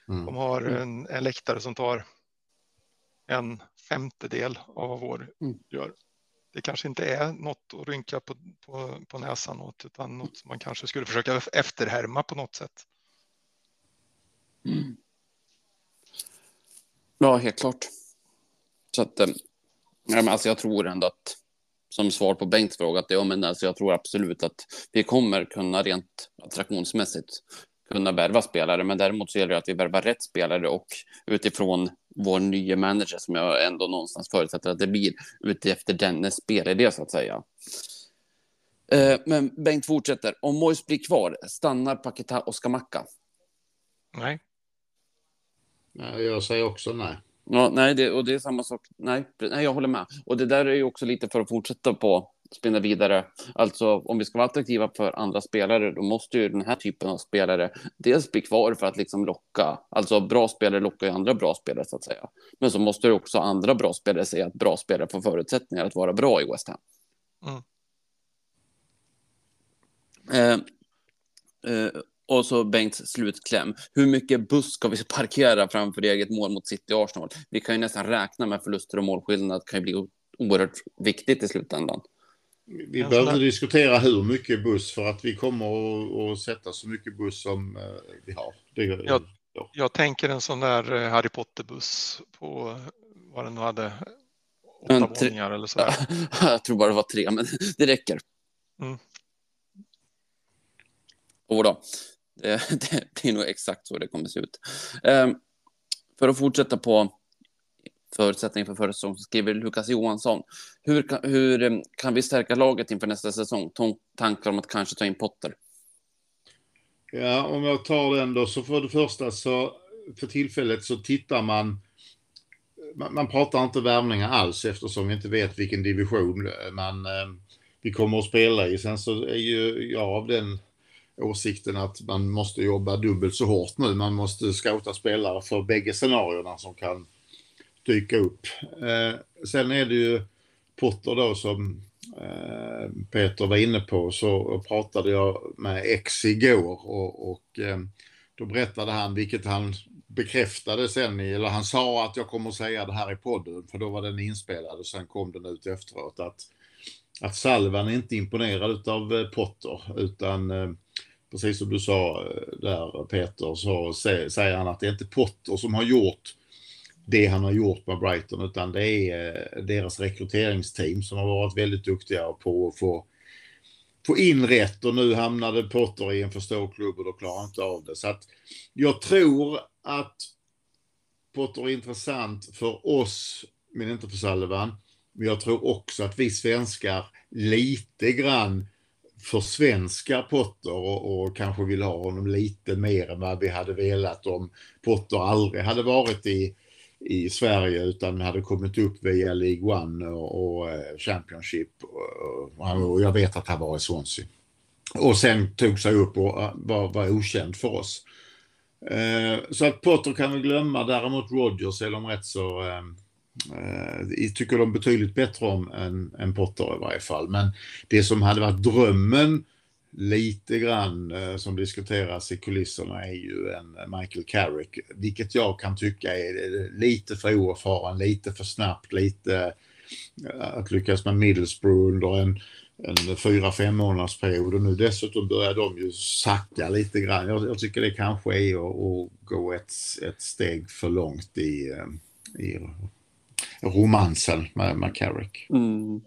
Mm. De har mm. en, en läktare som tar en femtedel av vad vår mm. gör. Det kanske inte är något att rynka på, på, på näsan åt, utan något som man kanske skulle försöka efterhärma på något sätt. Mm. Ja, helt klart. Så att, eh, ja, men alltså jag tror ändå att, som svar på Bengts fråga, att ja, men alltså jag tror absolut att vi kommer kunna rent attraktionsmässigt kunna värva spelare, men däremot så gäller det att vi värvar rätt spelare och utifrån vår nya manager som jag ändå någonstans förutsätter att det blir utefter dennes spelidé så att säga. Eh, men Bengt fortsätter. Om Mois blir kvar, stannar Paketa och Skamacka? Nej. Jag säger också nej. Ja, nej, det, och det är samma sak. Nej, nej, jag håller med. Och det där är ju också lite för att fortsätta på spinna vidare. Alltså om vi ska vara attraktiva för andra spelare, då måste ju den här typen av spelare dels bli kvar för att liksom locka. Alltså bra spelare lockar ju andra bra spelare så att säga. Men så måste ju också andra bra spelare säga att bra spelare får förutsättningar att vara bra i West Ham. Mm. Eh, eh, och så Bengts slutkläm. Hur mycket buss ska vi parkera framför eget mål mot City Arsenal? Vi kan ju nästan räkna med förluster och målskillnad. Det kan ju bli oerhört viktigt i slutändan. Vi behöver inte diskutera hur mycket buss för att vi kommer att, sätta så mycket buss som eh, vi har. Det, jag, ja. jag tänker en sån där eh, Harry Potter-buss på vad den nu hade, åtta våningar eller så. (laughs) jag tror bara det var tre, men (laughs) det räcker. Mm. Och då. (laughs) Det, det blir nog exakt så det kommer se ut. Ehm, för att fortsätta på förutsättningen för förra säsongen skriver Lukas Johansson. Hur kan, hur ehm, kan vi stärka laget inför nästa säsong? Tankar om att kanske ta in Potter? Ja, om jag tar den då, så för det första så för tillfället så tittar man man, man pratar inte värvningar alls eftersom vi inte vet vilken division eh, man, eh, vi kommer att spela i. Sen så är ju jag av den åsikten att man måste jobba dubbelt så hårt nu. Man måste scouta spelare för bägge scenarierna som kan dyka upp. Eh, sen är det ju Potter då som eh, Peter var inne på så pratade jag med X igår och, och eh, då berättade han, vilket han bekräftade sen, eller han sa att jag kommer säga det här i podden, för då var den inspelad och sen kom den ut efteråt att, att Salvan är inte imponerad av eh, Potter utan eh, precis som du sa eh, där Peter, så säger han att det är inte Potter som har gjort det han har gjort med Brighton, utan det är eh, deras rekryteringsteam som har varit väldigt duktiga på att få, få in rätt och nu hamnade Potter i en för stor klubb och då klarar han inte av det. Så att jag tror att Potter är intressant för oss, men inte för Sullivan. Men jag tror också att vi svenskar lite grann försvenskar Potter och, och, kanske vill ha honom lite mer än vad vi hade velat om Potter aldrig hade varit i, i Sverige utan hade kommit upp via League One och, och eh, Championship. Och, och, jag vet att han var i Swansea. Och sen tog sig upp och eh, var, var okänd för oss. Eh, så att Potter kan vi glömma. Däremot Rogers är de rätt så... Eh, Eh, jag tycker de betydligt bättre om än, än Potter i varje fall. Men det som hade varit drömmen lite grann eh, som diskuteras i kulisserna är ju en Michael Carrick, vilket jag kan tycka är eh, lite för oerfaren, lite för snabbt, lite eh, att lyckas med Middlesbrough under en, en fyra, fem månaders period och nu dessutom börjar de ju sacka lite grann. Jag, jag tycker det kanske är att, att gå ett, ett steg för långt i, eh, i romansen med, med Carrick. Mm.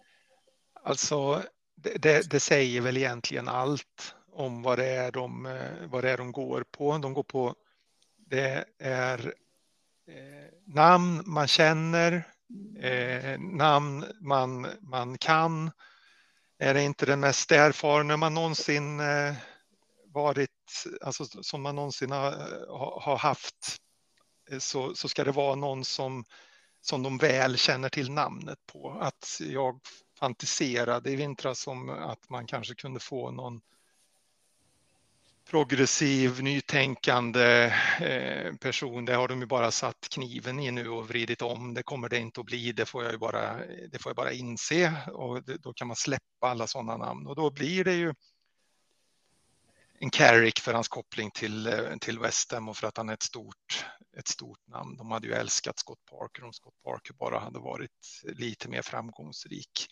Alltså det, det, säger väl egentligen allt om vad det, är de, vad det är de går på. De går på det är eh, namn man känner, eh, namn man, man kan. Är det inte den mest erfarna man någonsin eh, varit, alltså som man någonsin har, har haft, eh, så, så ska det vara någon som, som de väl känner till namnet på. Att jag fantiserade i vintras om att man kanske kunde få någon progressiv, nytänkande eh, person. Det har de ju bara satt kniven i nu och vridit om. Det kommer det inte att bli. Det får jag ju bara, det får jag bara inse och då kan man släppa alla sådana namn och då blir det ju en Carrick för hans koppling till, eh, till West Ham och för att han är ett stort, ett stort namn. De hade ju älskat Scott Parker om Scott Parker bara hade varit lite mer framgångsrik.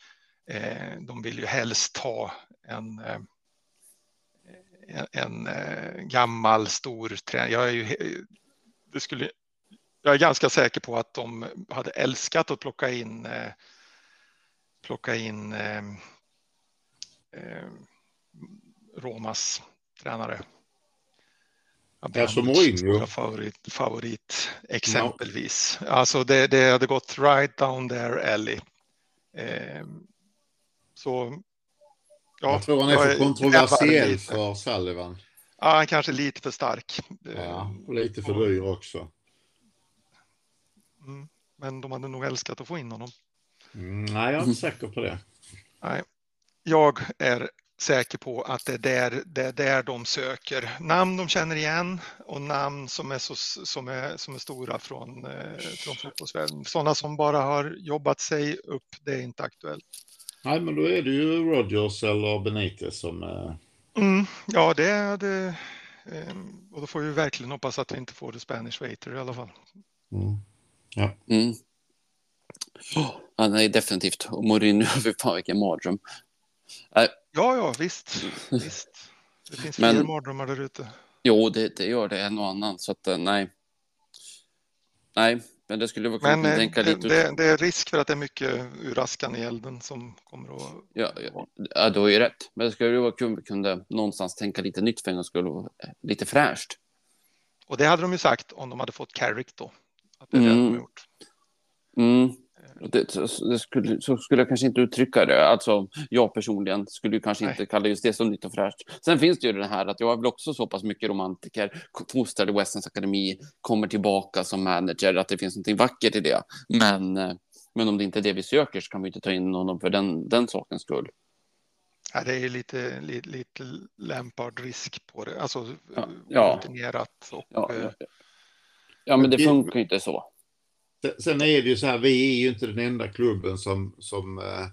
Eh, de vill ju helst ha en, eh, en, en eh, gammal stor tränare. Jag är ju, det skulle, jag är ganska säker på att de hade älskat att plocka in eh, plocka in eh, eh Romas tränare. Alltså Mourinho? Favorit, favorit exempelvis. No. Alltså det, det hade gått right down there Ellie. Eh, så, ja, jag tror han är för kontroversiell för Sullivan. Ja, han kanske är lite för stark. Ja, och lite för dyr också. Mm, men de hade nog älskat att få in honom. Mm, nej, jag är inte säker på det. Nej, jag är säker på att det är, där, det är där de söker namn de känner igen och namn som är, så, som är, som är stora från, eh, från fotbollsvärlden. Sådana som bara har jobbat sig upp, det är inte aktuellt. Nej, men då är det ju Rogers eller Benitez som... Eh... Mm, ja, det är det. Och då får vi verkligen hoppas att vi inte får det Spanish Waiter i alla fall. Mm. Ja. Mm. Oh, nej, definitivt. Och Mourinho, (laughs) fy fan vilken mardröm. Ja, ja, visst. visst. Det finns men, fler mardrömmar där ute. Jo, det, det gör det en och annan. Så att, eh, nej. Nej, men det skulle vara Men eh, tänka det, lite det, det, är risk för att det är mycket ur askan i elden som kommer att... Ja, ja, ja du har ju rätt. Men det skulle vara kul om vi kunde någonstans tänka lite nytt för en skulle lite fräscht. Och det hade de ju sagt om de hade fått Carrick då. Att det är mm. det de har gjort. Mm. Det, det skulle, så skulle jag kanske inte uttrycka det. Alltså, jag personligen skulle ju kanske Nej. inte kalla just det som nytt och fräscht. Sen finns det ju det här att jag är väl också så pass mycket romantiker, fostrad i Westens Akademi, kommer tillbaka som manager, att det finns något vackert i det. Men, eh, men om det inte är det vi söker så kan vi inte ta in honom för den, den sakens skull. Ja, det är lite, lite, lite lämpad risk på det, alltså ja, ja. rutinerat. Och, ja, ja, ja. ja, men det funkar ju inte så. Sen är det ju så här, vi är ju inte den enda klubben som, som äh,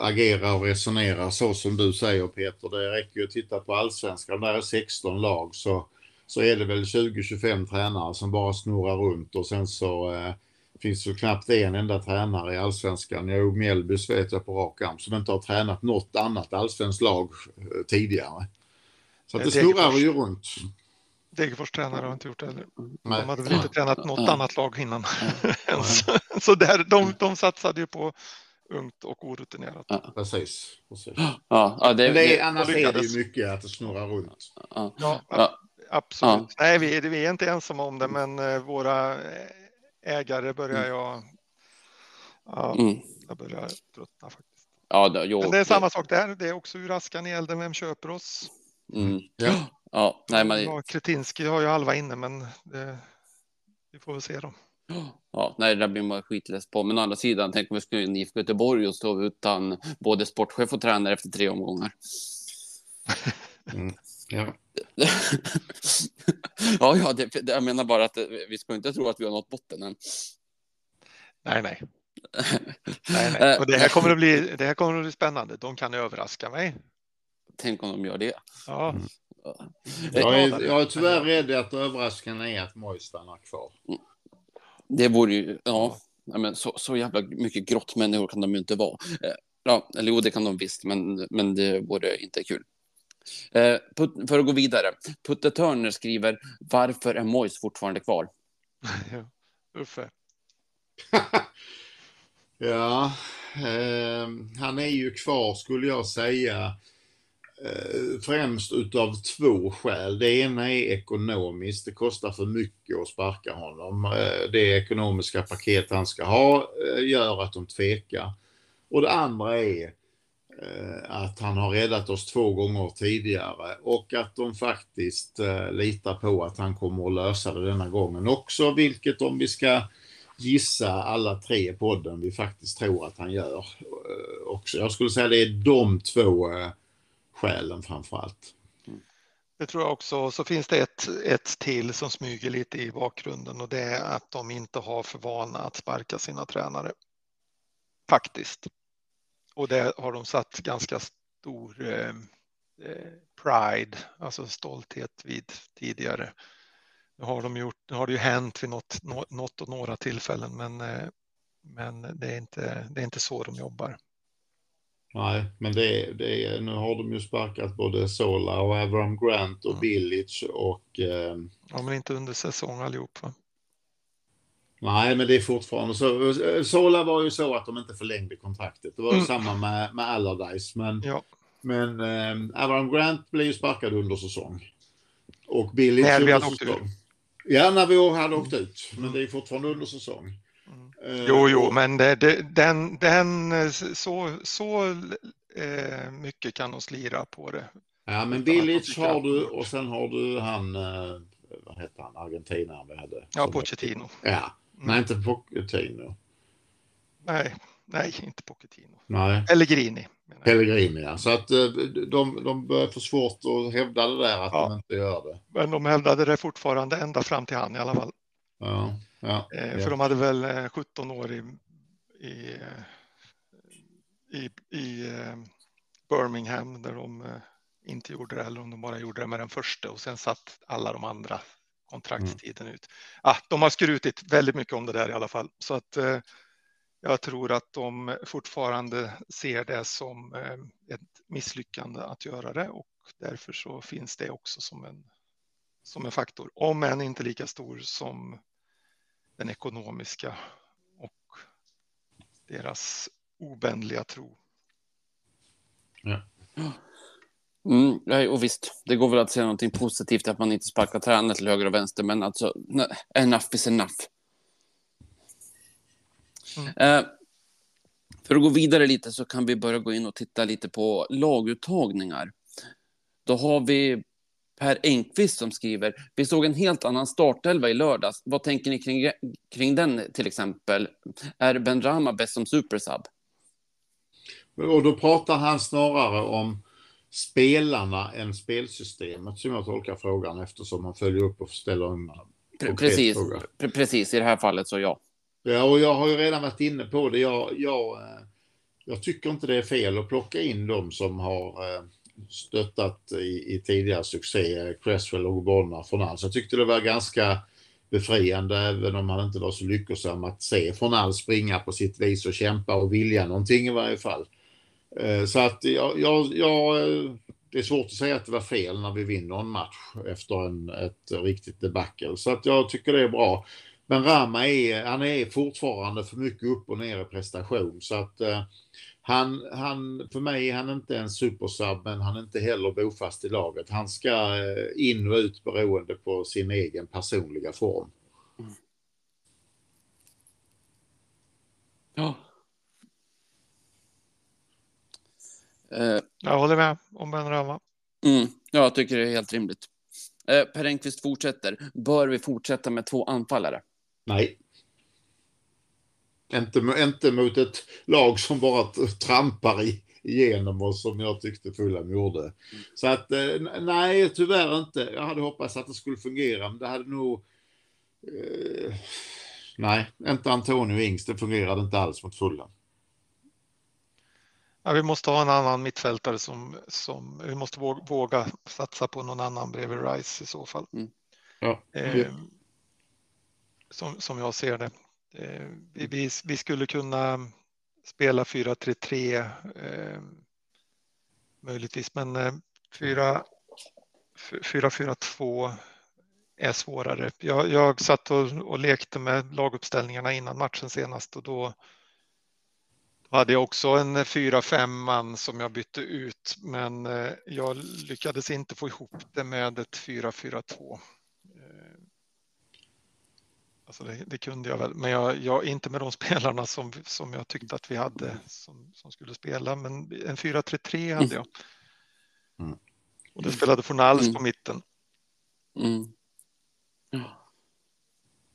agerar och resonerar så som du säger Peter. Det räcker ju att titta på allsvenskan, där är 16 lag så, så är det väl 20-25 tränare som bara snurrar runt och sen så äh, finns det knappt en enda tränare i allsvenskan. Jo, Mjällbys vet jag på rak arm som inte har tränat något annat allsvenskt lag äh, tidigare. Så det snurrar ju runt. Degerfors tränare har inte gjort det heller. De hade väl inte tränat något annat lag innan. (laughs) så där, de, de satsade ju på ungt och orutinerat. Ja. Precis. precis. Ja, ja, det, det, annars är det ju mycket att det snurrar runt. Ja, ja absolut. Nej, vi, vi är inte ensamma om det, men eh, våra ägare börjar mm. jag... Ja, mm. jag börjar tröttna faktiskt. Ja, det, jo, men det är samma sak där. Det är också ur askan i elden. Vem köper oss? Mm. Ja. (gasps) Ja, nej, men... ja, Kretinski har ju halva inne, men det... vi får väl se då. Ja, nej, det blir man skitless på. Men å andra sidan, tänk om vi skulle in i Göteborg och stå utan både sportchef och tränare efter tre omgångar. (laughs) Mm. Ja. (laughs) Ja, ja det, det, jag menar bara att vi ska inte tro att vi har nått botten än. Nej, nej. (laughs) nej, nej. Och det, här kommer att bli, det här kommer att bli spännande. De kan överraska mig. Tänk om de gör det. Ja. Jag är, jag är tyvärr rädd att överraskningen är att Moj stannar kvar. Det vore ju, ja, men så, så jävla mycket grottmänniskor kan de ju inte vara. Eh, Ja, eller jo, det kan de visst, men, men det vore inte kul. Eh, put, för att gå vidare. Putte Turner skriver, varför är Mois fortfarande kvar? (laughs) Uffe. (laughs) ja, eh, han är ju kvar skulle jag säga eh, Eh, främst utav två skäl. Det ena är ekonomiskt. Det kostar för mycket att sparka honom. Eh, det ekonomiska paket han ska ha eh, gör att de tvekar. Och det andra är att han har räddat oss två gånger tidigare och att de faktiskt litar på att han kommer att lösa det denna gången också, vilket om vi ska gissa alla tre i podden vi faktiskt tror att han gör också. Jag skulle säga det är de två skälen framför allt. Det tror jag också. Så finns det ett, ett till som smyger lite i bakgrunden och det är att de inte har för vana att sparka sina tränare. Faktiskt. Och det har de satt ganska stor eh, eh, pride, alltså stolthet vid tidigare. Nu har, de gjort, nu har det ju hänt vid något, något och några tillfällen, men, eh, men det, är inte, det är inte så de jobbar. Nej, men det är, det är, nu har de ju sparkat både Sola och Avram Grant och mm. Och... Eh... Ja, men inte under säsong allihop va? Nej, men det är fortfarande så. Sola var ju så att de inte förlängde kontraktet. Det var mm. samma med, med Allardyce. Men, ja. men eh, Avram Grant blev ju sparkad under säsong. Och Billy När vi hade åkt ut. Ja, när vi hade åkt ut. Men det är fortfarande under säsong. Mm. Uh, jo, jo, men det, det, den, den, så, så eh, mycket kan de slira på det. Ja, men Billich har du och sen har du han, eh, vad heter han, argentinaren vi hade? Ja, Pochettino. Ja, Nej, inte Pochettino. Nej, nej, inte Pochettino. Nej. Pellegrini. Pellegrini, ja. Så att eh, de, de börjar få svårt att hävda det där att ja. de inte gör det. Men de hävdade det fortfarande ända fram till han i alla fall. Ja, ja, eh, för de hade väl 17 eh, år i, i, i, i Birmingham där de inte gjorde det eller om de bara gjorde det med den första och sen satt alla de andra kontraktstiden mm. ut. Ah, de har skrutit väldigt mycket om det där i alla fall, så att eh, jag tror att de fortfarande ser det som eh, ett misslyckande att göra det och därför så finns det också som en, som en faktor, om än inte lika stor som den ekonomiska och deras obändliga tro. Ja. Mm, nej, och visst, det går väl att säga någonting positivt att man inte sparkar tränare till höger och vänster, men alltså, enough is enough. Mm. Eh, för att gå vidare lite så kan vi börja gå in och titta lite på laguttagningar. Då har vi Per Engqvist som skriver, vi såg en helt annan startelva i lördags. Vad tänker ni kring, kring den till exempel? Är Ben Rama bäst som supersub? Och då pratar han snarare om spelarna än spelsystemet som jag tolkar frågan eftersom man följer upp och ställer en Precis, fråga. precis, i det här fallet så ja. Ja, och jag har ju redan varit inne på det. Jag, jag, eh, jag tycker inte det är fel att plocka in de som har eh, stöttat i, i tidigare succé, Cresswell och Bonnar från. Jag tyckte det var ganska befriande, även om han inte var så lyckosam, att se Fornals springa på sitt vis och kämpa och vilja någonting i varje fall. Eh, så att jag, jag, jag, det är svårt att säga att det var fel när vi vinner en match efter en, ett riktigt debacle. Så att jag tycker det är bra. Men Rama är, han är fortfarande för mycket upp och ner i prestation. Så att eh, han, han, för mig är han inte en supersub, men han är inte heller bofast i laget. Han ska uh, in och ut beroende på sin egen personliga form. Mm. Ja, Eh, jag håller med om Ben Rama. Mm, jag tycker det är helt rimligt. Eh, per Engqvist fortsätter. Bör vi fortsätta med två anfallare? Nej. Inte, inte mot ett lag som bara trampar i, igenom och som jag tyckte Fulham gjorde. Så att eh, nej, tyvärr inte. Jag hade hoppats att det skulle fungera, men det hade nog... Eh, nej, inte Antonio Ings. Det fungerade inte alls mot Fulham. Ja, vi måste ha en annan mittfältare som, som vi måste våga, våga satsa på någon annan bredvid Rice i så fall. Mm. Ja. Eh, som, som jag ser det. Eh, vi, vi, vi, skulle kunna spela 4-3-3 eh, möjligtvis, men eh, 4-4-2 är svårare. Jag, jag satt och, och lekte med laguppställningarna innan matchen senast och då hade jag också en fyra fem man som jag bytte ut, men eh, jag lyckades inte få ihop det med ett 4-4-2. Alltså det, det, kunde jag väl, men jag, jag, inte med de (laughs) spelarna som, som jag tyckte att vi hade som, som skulle spela, men en 4-3-3 hade jag. Mm. Och det spelade Fornals mm. på mitten. Mm.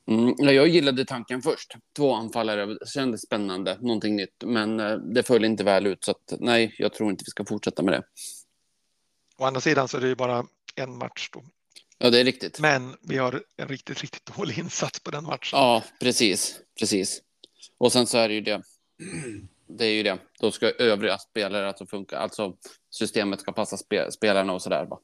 Mm, jag gillade tanken först. Två anfallare kändes spännande, någonting nytt. Men eh, det föll inte väl ut, så att, nej, jag tror inte vi ska fortsätta med det. Å andra sidan så är det ju bara en match då. Ja, det är riktigt. Men vi har en riktigt, riktigt dålig insats på den matchen. Ja, precis, precis. Och sen så är det ju det. Det är ju det. Då ska övriga spelare alltså funka. Alltså systemet ska passa spe spelarna och så där. Va?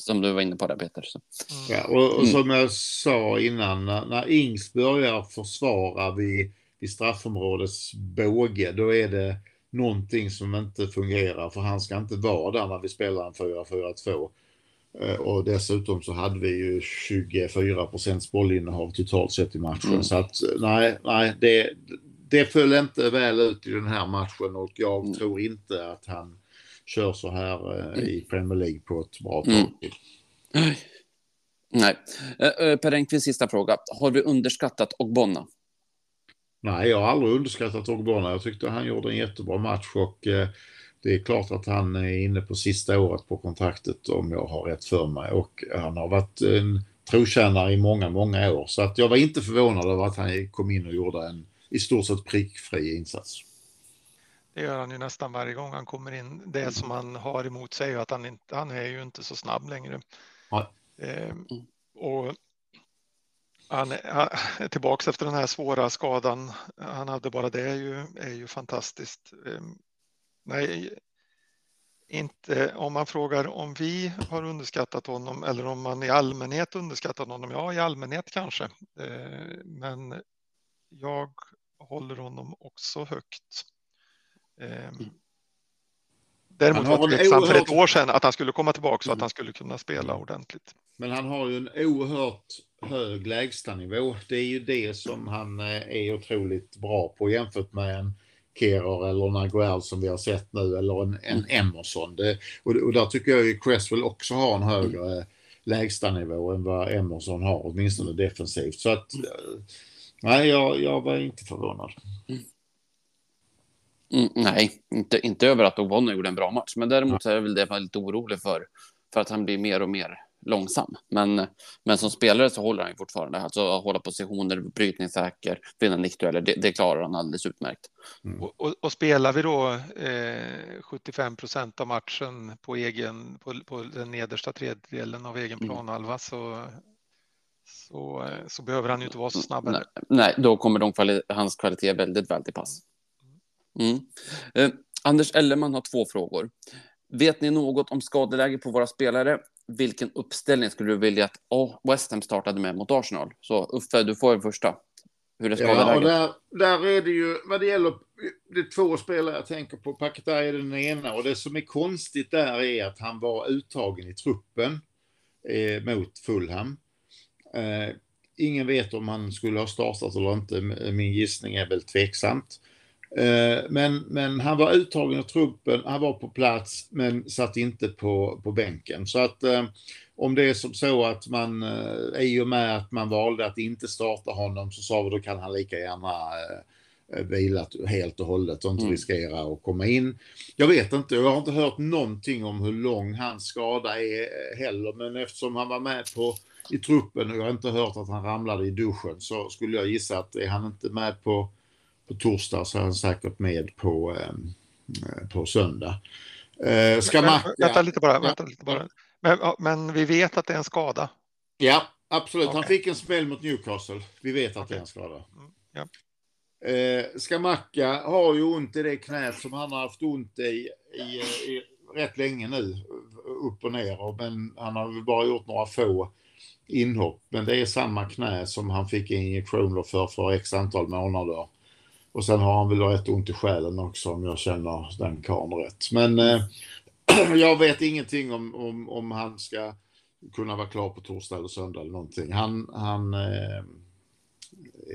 som du var inne på där Peter. Så. Ja, och, och mm. som jag sa innan, när, när Ings börjar försvara vid, vid straffområdets båge, då är det någonting som inte fungerar, för han ska inte vara där när vi spelar en 4-4-2. Eh, och dessutom så hade vi ju 24 procents bollinnehav totalt sett i matchen. Mm. Så att nej, nej det, det föll inte väl ut i den här matchen och jag mm. tror inte att han kör så här eh, i Premier League på ett bra tag. Mm. Nej. Per Engqvist sista fråga. Har du underskattat Ogbonna? Nej, jag har aldrig underskattat Ogbonna. Jag tyckte han gjorde en jättebra match och uh, det är klart att han är inne på sista året på kontraktet om jag har rätt för mig och han har varit en trotjänare i många, många år. Så att jag var inte förvånad över att han kom in och gjorde en i stort sett prickfri insats. Det gör han ju nästan varje gång han kommer in. Det mm. som han har emot sig är att han, inte, han är ju inte så snabb längre. Eh, och han är tillbaka efter den här svåra skadan. Han hade bara det är ju, är ju fantastiskt. Eh, nej, inte om man frågar om vi har underskattat honom eller om man i allmänhet underskattat honom. Ja, i allmänhet kanske. Eh, men jag håller honom också högt. Ehm, mm. Däremot var det tveksam oerhört... för ett år sedan att han skulle komma tillbaka så att mm. han skulle kunna spela ordentligt. Men han har ju en oerhört hög lägstanivå. Det är ju det som han eh, är otroligt bra på jämfört med en Kerer eller Naguel som vi har sett nu eller en, en mm. Emerson. Det, och, och där tycker jag ju Cresswell också har en högre mm. lägstanivå än vad Emerson har, åtminstone defensivt. Så att, eh, nej, jag, jag var inte förvånad. Mm. Mm, nej, inte, inte över att Ogbonna gjorde en bra match, men däremot så är det väl det man är lite orolig för, för att han blir mer och mer långsam. Men, men som spelare så håller han fortfarande, alltså att hålla positioner, brytningssäker, vinna nickdueller, det, det klarar han alldeles utmärkt. Mm. Och, och, och, spelar vi då eh, 75 procent av matchen på egen, på, på den nedersta tredjedelen av egen mm. planhalva mm. så så, så behöver han ju inte vara så snabb. Nej, nej då kommer de kvali hans kvalitet väldigt väl till pass. Mm. Eh, Anders Ellerman har två frågor. Vet ni något om skadeläge på våra spelare? Vilken uppställning skulle du vilja att oh, West Ham startade med mot Arsenal? Så Uffe, du får den första. Hur är skadeläget? Ja, där, där är det ju, vad det gäller, det är två spelare jag tänker på. Paketa är den ena och det som är konstigt där är att han var uttagen i truppen eh, mot Fulham. Eh, ingen vet om han skulle ha startat eller inte. Min gissning är väl tveksamt. Eh, men, men han var uttagen i truppen, han var på plats men satt inte på, på bänken. Så att eh, om det är som så att man, eh, i och med att man valde att inte starta honom så sa vi då kan han lika gärna eh, vila helt och hållet och inte mm. riskera att komma in. Jag vet inte, jag har inte hört någonting om hur lång hans skada är heller, men eftersom han var med på i truppen och jag har inte hört att han ramlade i duschen så skulle jag gissa att är han inte med på på torsdag så är han säkert med på, ehm, eh, på söndag. Eh, ska Men- man... Vänta lite bara. Vänta lite bara. Men, men vi vet att det är en skada. Ja, absolut. Han Okej. fick en smäll mot Newcastle. Vi vet att det är en skada. Mm, ja. Eh, Skamacka har ju ont i det knät som han har haft ont i, i, i rätt länge nu. Upp och ner. Och- Men han har väl bara gjort några få inhopp. Men det är samma knä som han fick injektioner för för x antal månader. Och sen har han väl rätt ont i själen också om jag känner den karln rätt. Men eh, (clears throat) jag vet ingenting om, om, om han ska kunna vara klar på torsdag eller söndag eller någonting. Han, han eh,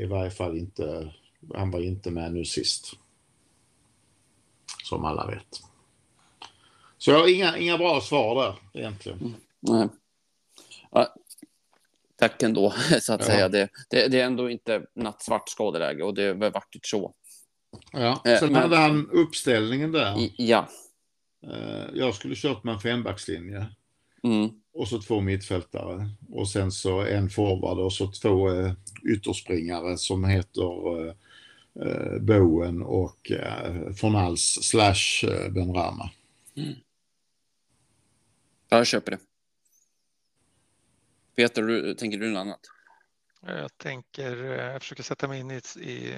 i varje fall inte, han var inte med nu sist. Som alla vet. Så jag har inga, inga bra svar där egentligen. Mm. Nej. Ja, tack ändå, så att Ja. säga. Det, det, det är ändå inte nattsvart skadeläge och det väl vackert så. Ja. Eh, Sen men- hade han uppställningen där. I, ja. Eh, Jag skulle kört med en fembackslinje. Mm. och så två mittfältare och sen så en forward och så två eh, ytterspringare som heter eh, eh, Bowen och eh, Fornals slash eh, Benrahma. Ja, jag köper det. Peter, du, tänker du något annat? Jag tänker, eh, jag försöker sätta mig in i, i,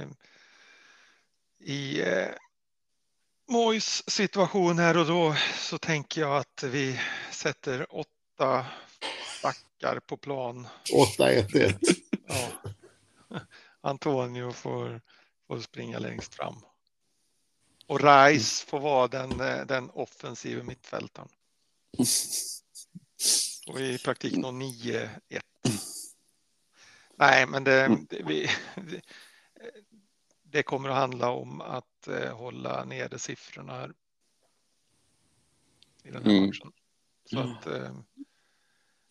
i eh, Mois situation här och då så tänker jag att vi sätter åtta backar på plan. 8-1-1. (laughs) Ja. Antonio får, får springa längst fram. Och Rice får vara den, eh, den offensiva mittfältaren. (laughs) Och i praktiken då 9-1. Nej, men det, det, vi, det, kommer att handla om att eh, hålla nere siffrorna här. I den här Mm. matchen. Så att eh,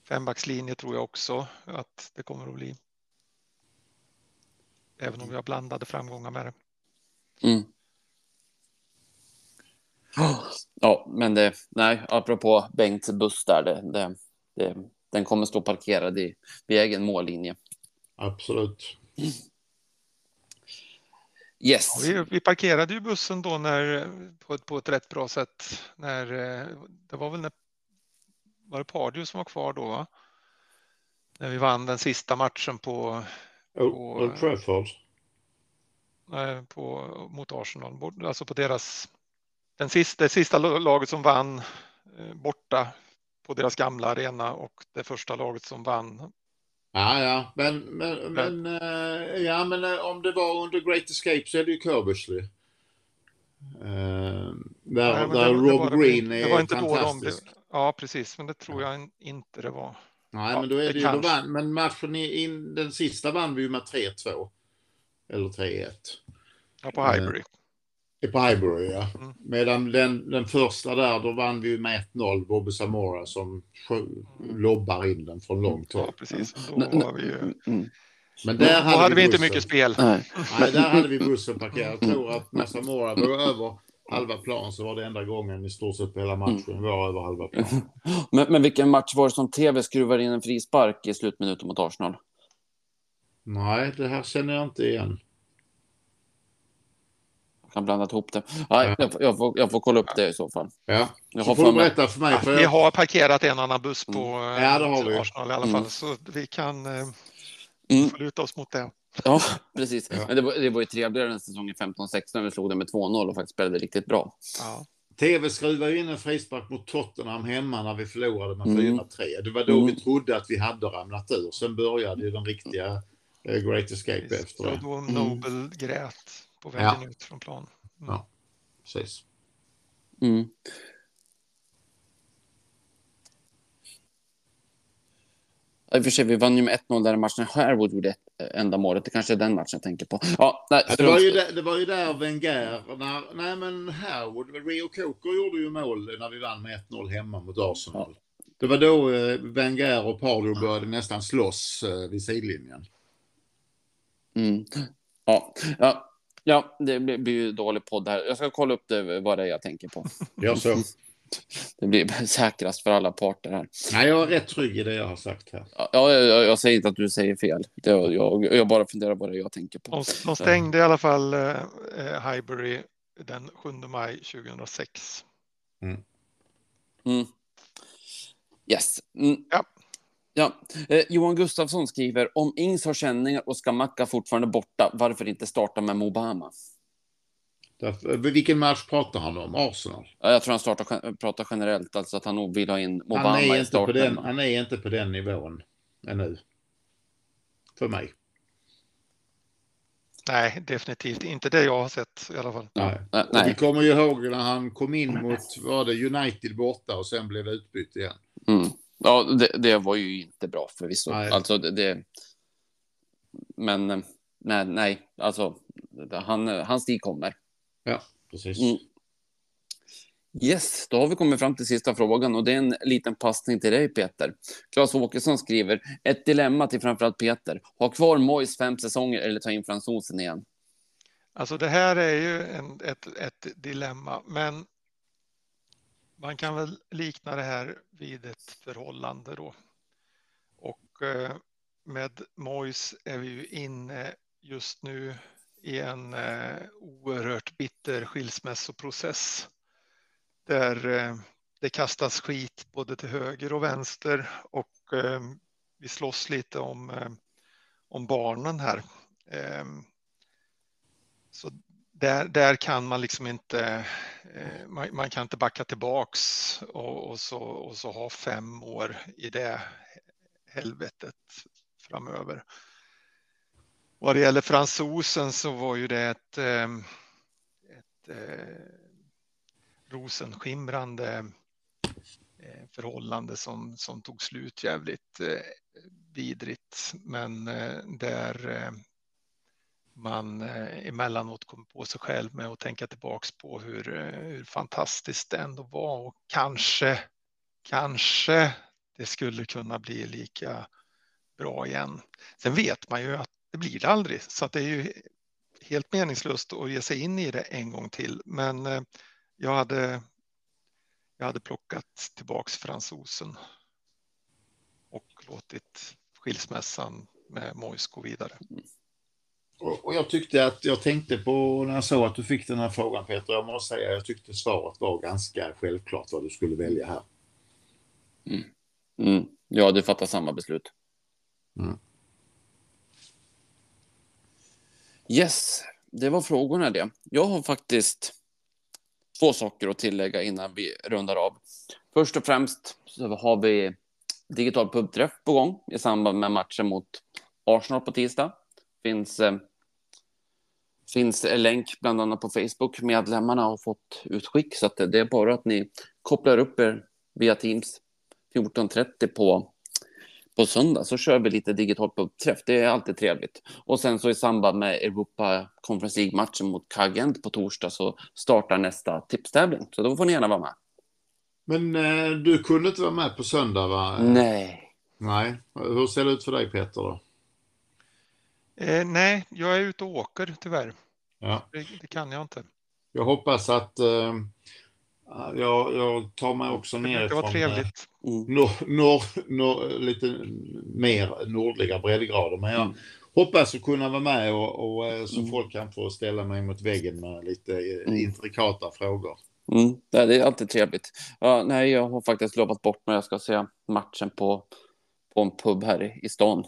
fembackslinje tror jag också att det kommer att bli. Även om vi har blandade framgångar med det. Mm. Ja, men det, nej, apropå Bengts buss där, det, det, det, den kommer stå parkerad i, vid egen mållinje. Absolut. Yes. Ja, vi, vi parkerade ju bussen då när, på, ett, på ett rätt bra sätt. När, eh, det var väl när var det Pardew som var kvar då? Va? När vi vann den sista matchen på, Old Old Trafford. eh, på, mot Arsenal, bort- alltså på deras, den sista, det sista laget som vann eh, borta på deras gamla arena och det första laget som vann. Ja, ja, men, men, men, eh, ja, men eh, om det var under Great Escape så är det ju Kerbersley. Eh, där Nej, där det- det Rob det- Green det är var inte då de fantastisk. Ja, precis, men det tror jag in- inte det var. Nej, Ja, men då är det det, ju, då vann, men matchen i, in, den sista vann vi ju med 3-2. Eller 3-1. Ja, på Eh, Highbury. På Highbury, ja. Mm. Medan den, den första där, då vann vi med 1-0. Bobby Zamora som lobbar in den från långt Ja, håll. precis. Då N- n- var vi ju... Mm. Men Då där hade, vi inte bussen. mycket spel. Nej. Nej, där hade vi bussen parkerad. Jag tror att när Zamora var över halva plan så var det enda gången i stort sett på hela matchen var över halva plan. (laughs) Men, men vilken match var det som TV skruvar in en frispark i slutminuten mot Arsenal? Nej, det här känner jag inte igen. Jag kan blanda ihop det. Nej, jag, får- jag, får, jag får kolla upp det i så fall. Ja, Jag har får du berätta för mig. För Vi jag, har parkerat en annan buss på Mm. eh, Ja, det har vi. Arsenal i alla Mm. fall, så vi kan eh, Mm. få luta oss mot det. Ja, precis. Ja. Men det var, det var ju trevligare den säsongen 15-16 när vi slog det med 2-0 och faktiskt spelade riktigt bra. Ja. TV skruvar ju in en frispark mot Tottenham hemma när vi förlorade med Mm. 4-3. Det var då Mm. vi trodde att vi hade ramlat ur. Sen började ju den riktiga eh, Great Escape efter Det var då Nobel grät på Ja. vägen ut från plan. Mm. Ja. Precis. Mm. I och för sig, vi vann ju med 1-0 där i matchen. Harewood gjorde ett eh, enda målet. Det kanske är den matchen jag tänker på. Ja, nej, Ja, det, var ju där, det var ju där Wenger, när, nej men Herwood, Rio Coker gjorde ju mål när vi vann med 1-0 hemma mot Arsenal. Det var då eh, Wenger och Pardew började nästan slåss eh, vid sidlinjen. Mm. Ja, ja, ja, det blir, blir ju dålig podd här. Jag ska kolla upp det, vad det är jag tänker på. Jag så. (laughs) Det blir säkrast för alla parter här. Nej, jag är rätt trygg i det jag har sagt här. Ja, jag, jag, jag säger inte att du säger fel. Det, jag, jag bara funderar på vad det är jag tänker på. De, de stängde i alla fall eh, eh, Highbury den 7 maj 2006. Mm. Mm. Yes. Mm. Ja. Ja. Eh, Johan Gustafsson skriver om Ings har känningar och ska Macka fortfarande borta, varför inte starta med Mobama? Därför, vilken match pratar han om? Arsenal? Ja, jag tror han startar, pratar generellt, alltså att han nog vill ha in Mobama han är i starten. Han är inte på den nivån ännu. För mig. Nej, definitivt inte det jag har sett i alla fall. Nej. Nej. Vi kommer ju ihåg när han kom in mot var det United borta och sen blev utbytt igen. Mm. Ja, det, det, var ju inte bra förvisso. Nej. Alltså det, det, men nej, nej, alltså han, hans tid kommer. Ja, precis. Mm. Yes, då har vi kommit fram till sista frågan och det är en liten passning till dig Peter. Claes Åkesson skriver ett dilemma till framförallt Peter. Ha kvar Mois fem säsonger eller ta in fransosen igen? Alltså det här är ju en, ett, ett dilemma, men man kan väl likna det här vid ett förhållande då. Och eh, med Mois är vi ju inne just nu i en eh, oerhört bitter skilsmässoprocess där eh, det kastas skit både till höger och vänster och vi slåss lite om, om barnen här. Ehm, så där, där kan man liksom inte, eh, man, man kan inte backa tillbaks och, och, så, och så ha fem år i det helvetet framöver. Vad det gäller fransosen så var ju det ett, eh, ett eh, rosenskimrande förhållande som, som tog slut jävligt vidrigt. Men där man eh, emellanåt kommer på sig själv med att tänka tillbaks på hur, eh, hur fantastiskt det ändå var och kanske, kanske det skulle kunna bli lika bra igen. Sen vet man ju att det blir det aldrig, så att det är ju helt meningslöst att ge sig in i det en gång till. Men eh, jag hade, jag hade plockat tillbaks fransosen och låtit skilsmässan med Mois gå vidare. Och jag tyckte att jag tänkte på när jag såg att du fick den här frågan Peter, jag måste säga jag tyckte svaret var ganska självklart vad du skulle välja här. Mm. Mm. Ja, du fattar samma beslut. Mm. Yes, det var frågorna det. Jag har faktiskt två saker att tillägga innan vi rundar av. Först och främst så har vi digital pubträff på gång i samband med matchen mot Arsenal på tisdag. Finns, eh, finns en länk bland annat på Facebook. Medlemmarna har fått utskick så det är bara att ni kopplar upp er via Teams 14.30 på på söndag så kör vi lite digital pubträff. Det är alltid trevligt. Och sen så i samband med Europa Conference League-matchen mot Kagent på torsdag så startar nästa tipstävling. Så då får ni gärna vara med. Men eh, du kunde inte vara med på söndag va? Nej. Nej. Hur ser det ut för dig Peter då? Eh, nej, jag är ute och åker tyvärr. Ja. Det, det kan jag inte. Jag hoppas att eh, jag, jag tar mig också ner Det var trevligt. Mm. Nor, nor, nor, lite mer nordliga breddgrader. Men jag mm. hoppas att kunna vara med och, och eh, så mm. folk kan få ställa mig mot väggen med lite eh, mm. intrikata frågor. Mm, det är alltid trevligt. Ja, nej, jag har faktiskt lovat bort mig. Jag ska se matchen på, på en pub här i stan.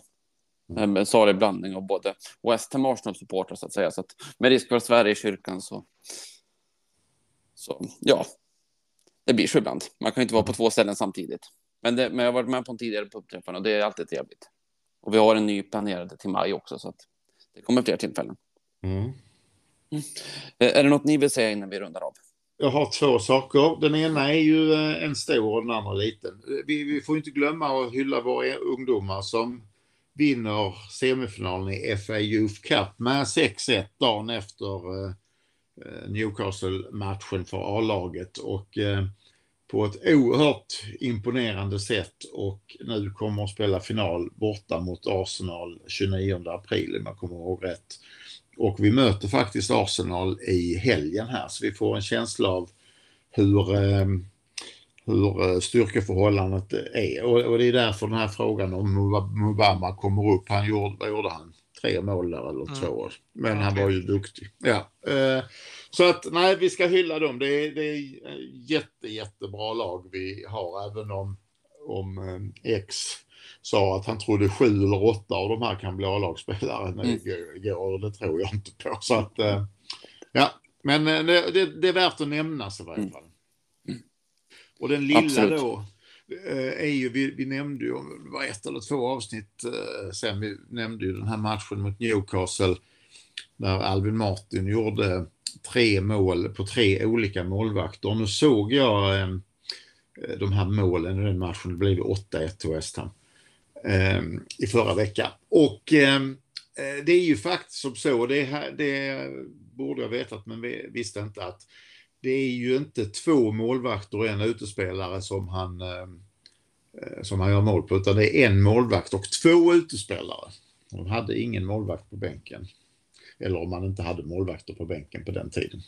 Mm. En salig blandning av både West Ham Arsenal-supportrar så att säga. Så att med risk för Sverige i kyrkan så, så ja, det blir så ibland. Man kan inte vara på två ställen samtidigt. Men, det, men jag har varit med på en tidigare pubträffar och det är alltid trevligt. Och vi har en ny planerad till maj också så att det kommer fler tillfällen. Mm. Mm. Är det något ni vill säga innan vi rundar av? Jag har två saker. Den ena är ju eh, en stor och den andra liten. Vi, vi får inte glömma att hylla våra ungdomar som vinner semifinalen i FA Youth Cup med 6-1 dagen efter eh, eh, Newcastle-matchen för A-laget och eh, på ett oerhört imponerande sätt och nu kommer att spela final borta mot Arsenal 29 april om jag kommer ihåg rätt. Och vi möter faktiskt Arsenal i helgen här så vi får en känsla av hur, eh, hur styrkeförhållandet är och, det är därför den här frågan om Mubama kommer upp. Han gjorde, vad gjorde han? tre mål där eller mm. två. Men han var ju duktig. Ja. Eh, så att nej, vi ska hylla dem. Det är, det är jätte, jättebra lag vi har, även om, om eh, X sa att han trodde sju eller åtta av de här kan bli A-lagsspelare mm. Det tror jag inte på. Så att, eh, ja, men det, det, det, är värt att nämnas i varje mm. fall. Mm. Och den lilla Absolut. då, är ju, vi, vi nämnde ju, det var ett eller två avsnitt sen, vi nämnde ju den här matchen mot Newcastle där Alvin Martin gjorde tre mål på tre olika målvakter. Och nu såg jag eh, de här målen i den matchen, det blev 8-1 till West Ham eh, i förra veckan. Och eh, det är ju faktiskt som så, det, här, det borde jag vetat men visste inte att det är ju inte två målvakter och en utespelare som han, eh, som han gör mål på, utan det är en målvakt och två utespelare. De hade ingen målvakt på bänken. Eller om man inte hade målvakter på bänken på den tiden.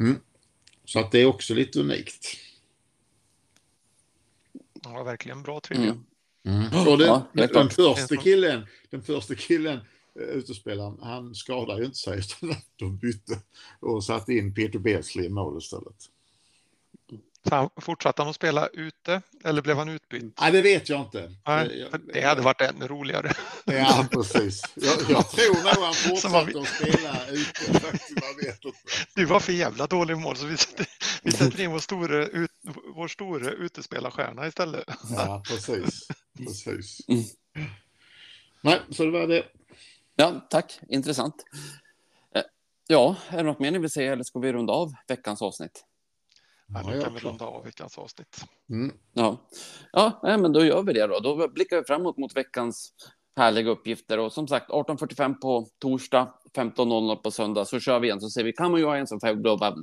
Mm. Så att det är också lite unikt. Ja, verkligen bra trivia. Mm. Mm. Och den, ja, den, första killen, den första killen, eh, utespelaren, han skadade ju inte sig (laughs) utan de bytte och satte in Peter Beasley i mål istället. Så fortsatte han att spela ute eller blev han utbytt? Nej, det vet jag inte. Nej, det hade varit ännu roligare. Ja, precis. Jag, jag (laughs) tror nog han fortsatte att spela ute. Faktiskt. Du var för jävla dålig mål så vi vi sätter in vår store, ut, vår store utespelarstjärna istället. Ja, precis. (laughs) precis. Nej, så det var det. Ja, tack. Intressant. Eh, ja, är det något mer ni vill säga eller ska vi runda av veckans avsnitt? Ja, nu kan vi runda av veckans avsnitt. Mm. Ja, ja men då gör vi det då. Då blickar vi framåt mot veckans härliga uppgifter och som sagt 18.45 på torsdag, 15.00 på söndag så kör vi igen så ser vi kan man göra en som Five Global.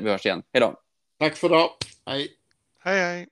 Vi hörs igen. Hej då. Tack för idag. Hej. Hej, hej.